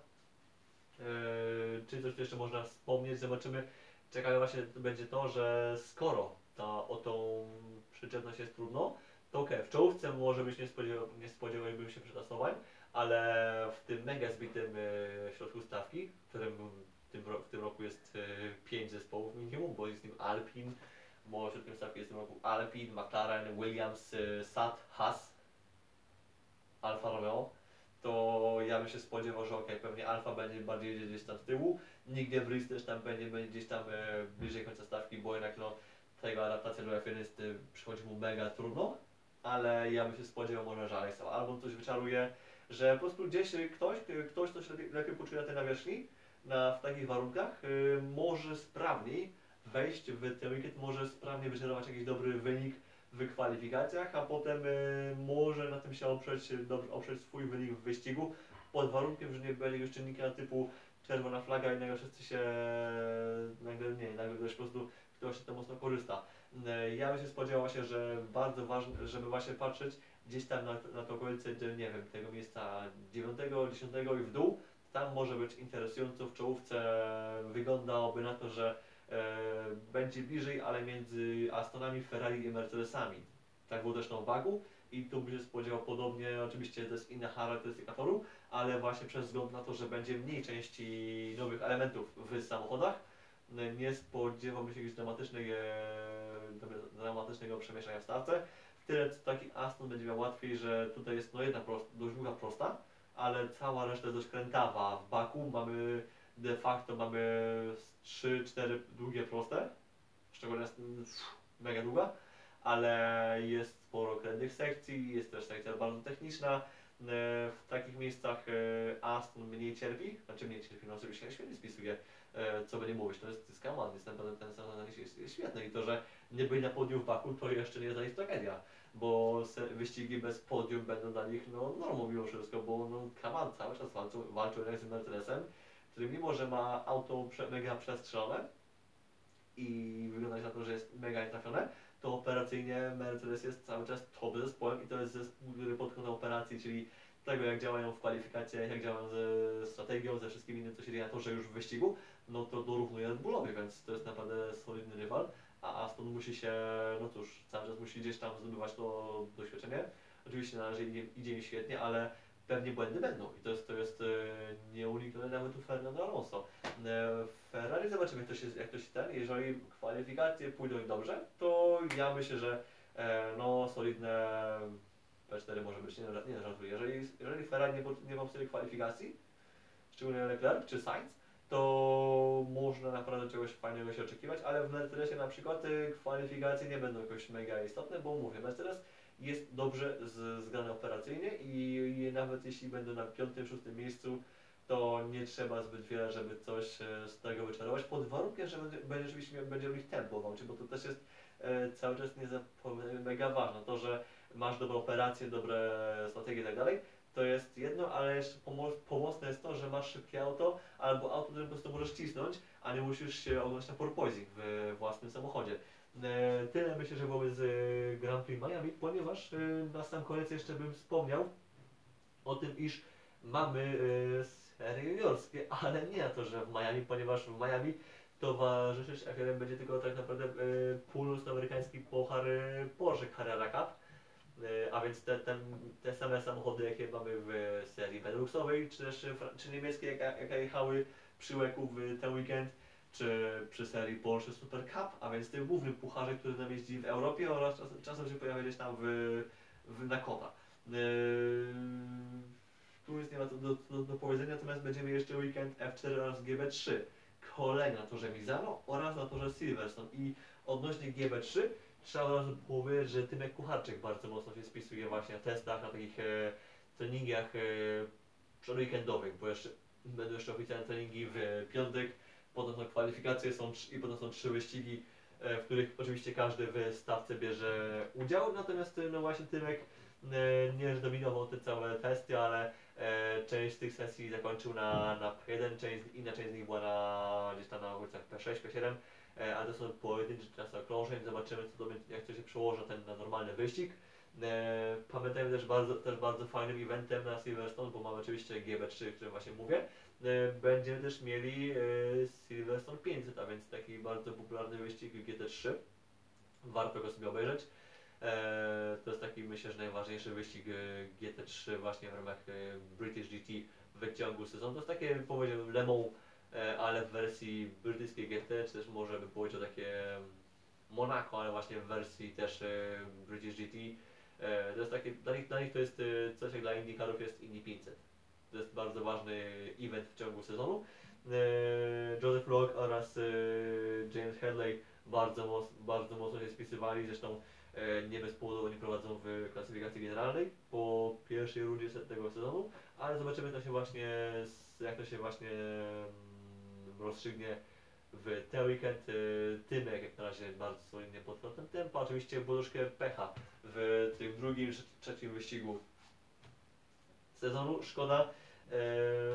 Czy coś jeszcze można wspomnieć? Zobaczymy. Czekają właśnie będzie to, że skoro ta, o tą przyczepność jest trudno, to okej, w czołówce może być nie, spodziewa, nie się przetasowań, ale w tym mega zbitym e, środku stawki, w którym tym, w tym roku jest e, 5 zespołów minimum, bo jest nim Alpin, bo środkiem stawki jest w tym roku Alpin, McLaren, Williams, e, SAT, Haas, Alfa Romeo, to ja bym się spodziewał, że okej, pewnie Alfa będzie bardziej gdzieś tam z tyłu, Nick de Vries też tam będzie, będzie gdzieś tam bliżej końca stawki, bo jednak no, tego adaptacja do F1 jest, e, przychodzi mu mega trudno, ale ja bym się spodziewał może, że Alex albo coś wyczaruje, że po prostu gdzieś e, ktoś, e, ktoś kto się lepiej, lepiej poczuje na tej nawierzchni, na, w takich warunkach, e, może sprawniej wejść w ten weekend, może sprawnie wygenerować jakiś dobry wynik w kwalifikacjach, a potem e, może na tym się oprzeć, dobrze, oprzeć swój wynik w wyścigu, pod warunkiem, że nie będzie jakiegoś czynnika typu czerwona flaga i nagle wszyscy się, nagle nie, nagle ktoś po prostu, ktoś się to mocno korzysta. E, Ja bym się spodziewał właśnie, że bardzo ważne, żeby właśnie patrzeć gdzieś tam na, na to okolice, nie wiem, tego miejsca 9, 10 i w dół, tam może być interesująco w czołówce, wyglądałoby na to, że e, będzie bliżej, ale między Astonami, Ferrari i Mercedesami. Tak było też na Wagu i tu bym się spodziewał podobnie, oczywiście to jest inna charakterystyka toru, ale właśnie przez wzgląd na to, że będzie mniej części nowych elementów w samochodach, nie spodziewałbym się jakiegoś dramatycznej, e, dra- dramatycznego przemieszczania w stawce. Tyle co taki Aston będzie miał łatwiej, że tutaj jest no jedna prost, dość długa prosta, ale cała reszta jest dość krętawa. W Baku mamy de facto mamy 3-4 długie proste, szczególnie mm, mega długa, ale jest sporo krętych sekcji, jest też sekcja bardzo techniczna, w takich miejscach e, Aston mniej cierpi, znaczy mniej cierpi, no oczywiście świetnie spisuje, e, co by nie mówić, to jest, to jest naprawdę ten sezon jest, jest świetny. I to, że nie byli na podium w Baku, to jeszcze nie jest dla nich tragedia, bo wyścigi bez podium będą dla nich no, normą mimo wszystko, bo no, kaman cały czas walczył, walczył z Mercedesem, który mimo, że ma auto mega przestrzelone i wygląda na to, że jest mega nietrafione, to operacyjnie Mercedes jest cały czas top zespołem i to jest zespół, który pod kątem operacji, czyli tego jak działają w kwalifikacjach, jak działają ze strategią, ze wszystkim innym, co się dzieje na torze już w wyścigu, no to dorównuje Red Bullowi, więc to jest naprawdę solidny rywal, a Aston musi się, no cóż, cały czas musi gdzieś tam zdobywać to doświadczenie. Oczywiście na razie idzie, idzie im świetnie, ale pewnie błędy będą i to jest, to jest e, nieuniknione nawet u Fernando Alonso. E, Ferrari zobaczymy jak to się, jak to się ten, jeżeli kwalifikacje pójdą dobrze, to ja myślę, że e, no solidne P4 może być, nie, nie żartuję. Jeżeli, jeżeli Ferrari nie, nie sobie kwalifikacji, szczególnie Leclerc czy Sainz, to można naprawdę czegoś fajnego się oczekiwać, ale w Mercedesie na przykład kwalifikacje nie będą jakoś mega istotne, bo mówię, Mercedes jest dobrze z- zgrany operacyjnie i, nawet jeśli będą na piątym, szóstym miejscu, to nie trzeba zbyt wiele, żeby coś e, z tego wyczarować, pod warunkiem, że będzie, oczywiście będzie ich tempo walczy, bo to też jest e, cały czas nie mega ważne, to, że masz dobrą operację, dobre strategie i tak dalej, to jest jedno, ale jeszcze pomo- pomocne jest to, że masz szybkie auto, albo auto, które po prostu możesz cisnąć, a nie musisz się oglądać na porpoising w własnym samochodzie. E, Tyle myślę, że byłoby z e, Grand Prix Miami, ponieważ e, na sam koniec jeszcze bym wspomniał o tym, iż mamy serie juniorskie, ale nie to, że w Miami, ponieważ w Miami towarzyszyć FRM będzie tylko tak naprawdę północnoamerykański e, Porsche Carrera Cup. A więc te, ten, te same samochody, jakie mamy w serii Beneluxowej, czy też czy niemieckie, jaka- jakie jechały przy łeku w ten weekend, czy przy serii Porsche Super Cup, a więc tym głównym pucharze, który nam jeździ w Europie oraz czas, czasem się pojawia gdzieś tam w, w Nakota. Tu nic nie ma do, do, do, powiedzenia, natomiast będziemy jeszcze weekend F4 oraz GB3. Kolejny na torze Mizano oraz na torze Silverstone. I odnośnie GB3 trzeba od powiedzieć, że Tymek Kucharczyk bardzo mocno się spisuje właśnie na testach, na takich e, treningach e, przedweekendowych, bo jeszcze będą jeszcze oficjalne treningi w piątek, potem są kwalifikacje są i potem są trzy wyścigi, e, w których oczywiście każdy w stawce bierze udział, natomiast no właśnie Tymek e, nie zdominował te całe testy, ale e, część tych sesji zakończył na, na P1, część, inna część z nich była na, gdzieś tam na okolicach P6, P7, e, ale to są pojedyncze czasy okrążeń, zobaczymy co to jak to się przełoży ten na normalny wyścig. Pamiętajmy też bardzo, też bardzo fajnym eventem na Silverstone, bo mamy oczywiście GB3, o którym właśnie mówię. E, będziemy też mieli e, Silverstone 500, a więc taki bardzo popularny wyścig GT3. Warto go sobie obejrzeć. E, to jest taki myślę, że najważniejszy wyścig e, GT3 właśnie w ramach British GT w ciągu sezonu. To jest takie powiedziałbym Le Mans, e, ale w wersji brytyjskiej GT, czy też może by powiedział takie Monaco, ale właśnie w wersji też British GT. To jest takie, dla nich, dla nich to jest coś jak dla IndyCarów jest Indy 500. To jest bardzo ważny event w ciągu sezonu. E, Joseph Locke oraz e, James Headley bardzo, moc, bardzo mocno się spisywali, zresztą e, nie bez powodu oni prowadzą w klasyfikacji generalnej po pierwszej rundzie tego sezonu, ale zobaczymy to się właśnie, jak to się właśnie mm, rozstrzygnie w ten weekend. Tymek jak na razie bardzo solidnie pod kątem tempa, oczywiście troszkę pecha w tym drugim, trze- trzecim wyścigu sezonu, szkoda, e,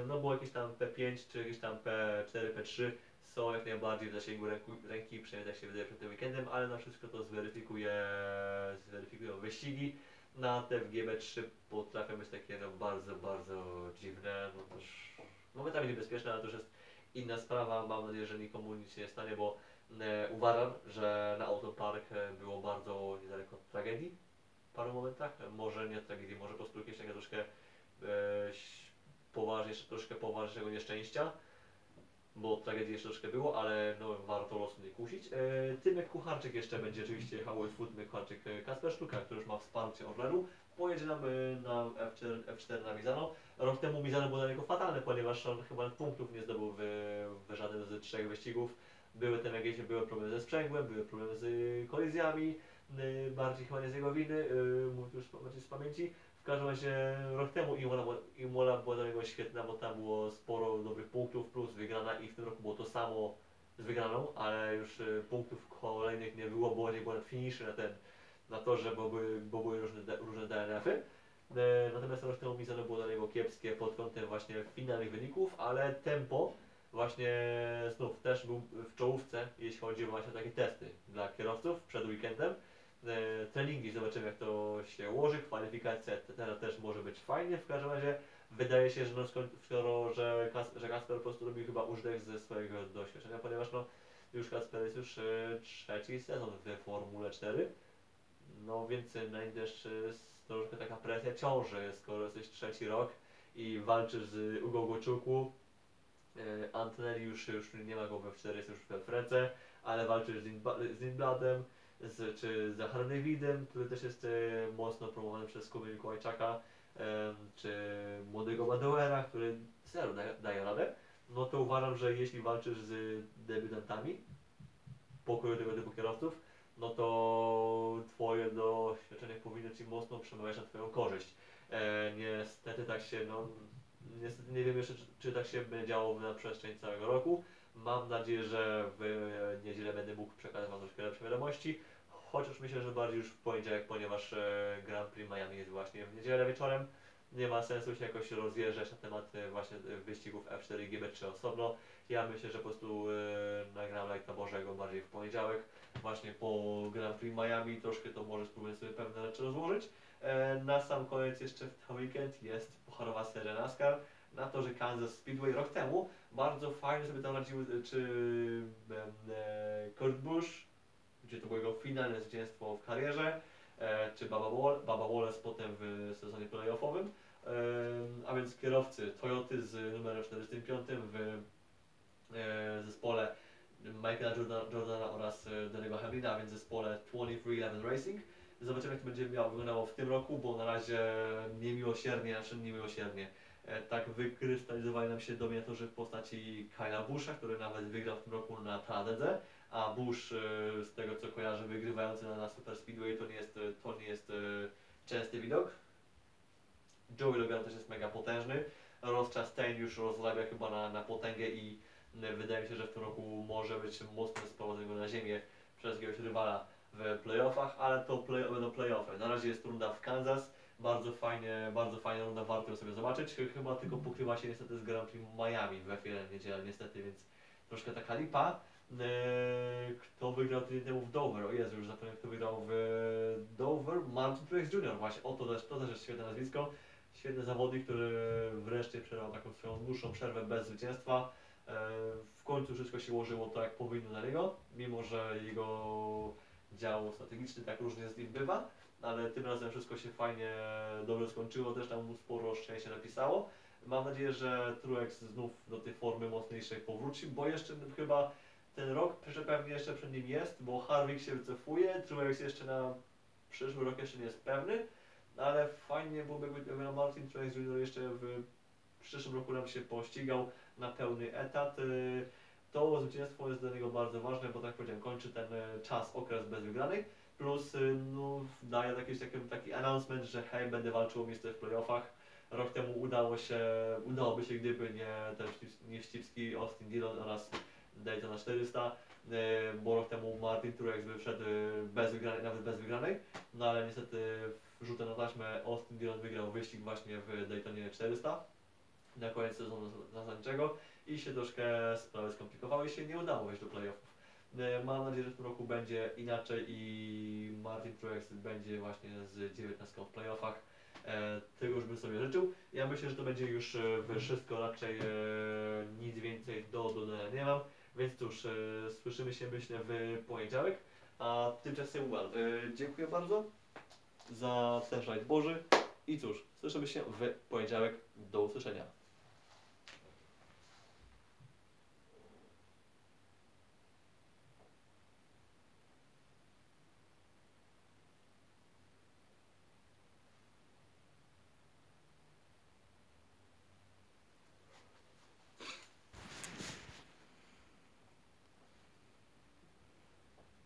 no było jakieś tam P5 czy jakieś tam P4, P3 są jak najbardziej w zasięgu ręki, przynajmniej tak się wydaje przed tym weekendem, ale na wszystko to zweryfikuje, zweryfikują wyścigi. Na te w GB3 potrafią być takie no, bardzo, bardzo dziwne, no też momentami niebezpieczne, ale to już jest inna sprawa. Mam nadzieję, że nikomu nic się nie stanie, bo e, uważam, że na Auto Park e, było bardzo niedaleko tragedii w paru momentach. E, Może nie tragedii, może po prostu jakieś takie troszkę poważnie, troszkę poważnego nieszczęścia bo tragedii jeszcze troszkę było, ale no, warto losu nie kusić. E, Tymek Kucharczyk jeszcze będzie oczywiście jechał Food Tymek Kucharczyk e, Kasper Sztuka, który już ma wsparcie Orlenu. Pojedzie nam e, na F4, F4 na Mizano. Rok temu Mizano było dla niego fatalne, ponieważ on chyba punktów nie zdobył w, w żadnym z trzech wyścigów. Były tam jakieś były problemy ze sprzęgłem, były problemy z kolizjami, e, bardziej chyba nie z jego winy, e, mówię już z pamięci. W każdym razie rok temu Imola, Imola była dla niego świetna, bo tam było sporo dobrych punktów plus wygrana i w tym roku było to samo z wygraną, ale już y, punktów kolejnych nie było, bo nie było na finiszy na ten, na torze, bo były, bo były różne, różne DNF-y. E, Natomiast rok temu Mizano było dla niego kiepskie pod kątem właśnie finalnych wyników, ale tempo właśnie znów też był w czołówce, jeśli chodzi właśnie o takie testy dla kierowców przed weekendem. E, Treningi, zobaczymy jak to się ułoży, kwalifikacja etc. też może być fajnie, w każdym razie wydaje się, że no skoro, że, Kas, że Kasper po prostu robi chyba użytek ze swojego doświadczenia, ponieważ no już Kasper jest już e, trzeci sezon w Formule 4, no więc na nim e, troszkę taka presja ciąży, skoro jesteś trzeci rok i walczysz z Ugo Goczuku, e, Antonelli już, już nie ma go we 4, jest już w Frece, ale walczysz z Lindbladem, z, czy z Harnewidem, który też jest e, mocno promowany przez Kubę Mikołajczaka, czy młodego Badauera, który zero daje, daje radę, no to uważam, że jeśli walczysz z debiutantami pokoju tego typu kierowców, no to twoje doświadczenie powinno ci mocno przemawiać na twoją korzyść. E, niestety tak się, no, niestety nie wiem jeszcze, czy, czy tak się będzie działo na przestrzeni całego roku. Mam nadzieję, że w e, niedzielę będę mógł przekazać Wam troszkę lepsze wiadomości, chociaż myślę, że bardziej już w poniedziałek, ponieważ e, Grand Prix Miami jest właśnie w niedzielę wieczorem. Nie ma sensu się jakoś rozjeżdżać na temat e, właśnie e, wyścigów F4 i GB3 osobno. Ja myślę, że po prostu nagram Lajka Bożego bardziej w poniedziałek, właśnie po Grand Prix Miami, troszkę to może spróbuję sobie pewne rzeczy rozłożyć. Na sam koniec jeszcze w ten weekend jest pucharowa seria NASCAR na torze Kansas Speedway rok temu. Bardzo fajnie sobie tam radziły, czy Kurt Busch, gdzie to było jego finalne zwycięstwo w karierze, e, czy Baba, Wall, Baba Wallace potem w sezonie playoffowym. E, a więc kierowcy Toyoty z numerem 45 w e, zespole Michaela Jordan, Jordana oraz Danny'ego Hamlina, a więc zespole 2311 Racing. Zobaczymy jak to będzie miało, wyglądało w tym roku, bo na razie niemiłosiernie, znaczy niemiłosiernie, tak wykrystalizowali nam się dominatorzy w postaci Kyla Busha, który nawet wygrał w tym roku na Taladedze, a Bush e, z tego co kojarzę wygrywający na, na Super Speedway to nie jest, e, to nie jest e, częsty widok. Joey Logan też jest mega potężny. Ross Chastain już rozlawia chyba na, na potęgę i wydaje mi się, że w tym roku może być mocno sprowadzony na ziemię przez jakiegoś rywala w playoffach, ale to play, będą playoffy. Na razie jest runda w Kansas, bardzo fajnie, bardzo fajna runda, warto ją sobie zobaczyć. Ch- Chyba tylko pokrywa się niestety z Grand Prix Miami w F1 niedzielę niestety, więc troszkę taka lipa. Eee, Kto wygrał tydzień temu w Dover? O Jezu, już zapomniałem kto wygrał w Dover. Martin Truex Jr. Właśnie, o to też, to też jest świetne nazwisko. Świetny zawodnik, który wreszcie przerwał taką swoją dłuższą przerwę bez zwycięstwa. Eee, W końcu wszystko się ułożyło tak jak powinno na niego, mimo że jego dział strategiczny tak różnie z nim bywa, ale tym razem wszystko się fajnie, dobrze skończyło, też tam mu sporo szczęścia napisało. Mam nadzieję, że Truex znów do tej formy mocniejszej powróci, bo jeszcze chyba ten rok pewnie jeszcze przed nim jest, bo Harvick się wycofuje, Truex jeszcze na przyszły rok jeszcze nie jest pewny, ale fajnie byłoby, gdyby Martin Truex Jr. jeszcze w przyszłym roku nam się pościgał na pełny etat. Y, To zwycięstwo jest dla niego bardzo ważne, bo tak powiedziałem, kończy ten e, czas, okres bez wygranych, plus y, no, daje jakiś taki, taki announcement, że hej, będę walczył o miejsce w playoffach. Rok temu udało się, udałoby się, gdyby nie ten Ścip- nie Ścipski, Austin Dillon oraz Daytona 400, e, bo rok temu Martin Truex wyszedł e, bez wygranej, nawet bez wygranej, no ale niestety rzutę na taśmę Austin Dillon wygrał wyścig właśnie w Daytonie 400 na koniec sezonu zasadniczego i się troszkę sprawy skomplikowały i się nie udało wejść do playoffów. E, Mam nadzieję, że w tym roku będzie inaczej i Martin Truex będzie właśnie z 19 w playoffach. E, tego już bym sobie życzył. Ja myślę, że to będzie już wszystko, raczej e, nic więcej do dodania nie mam. Więc cóż, e, słyszymy się myślę w poniedziałek. A tymczasem well, e, dziękuję bardzo za ten Boży. I cóż, słyszymy się w poniedziałek. Do usłyszenia.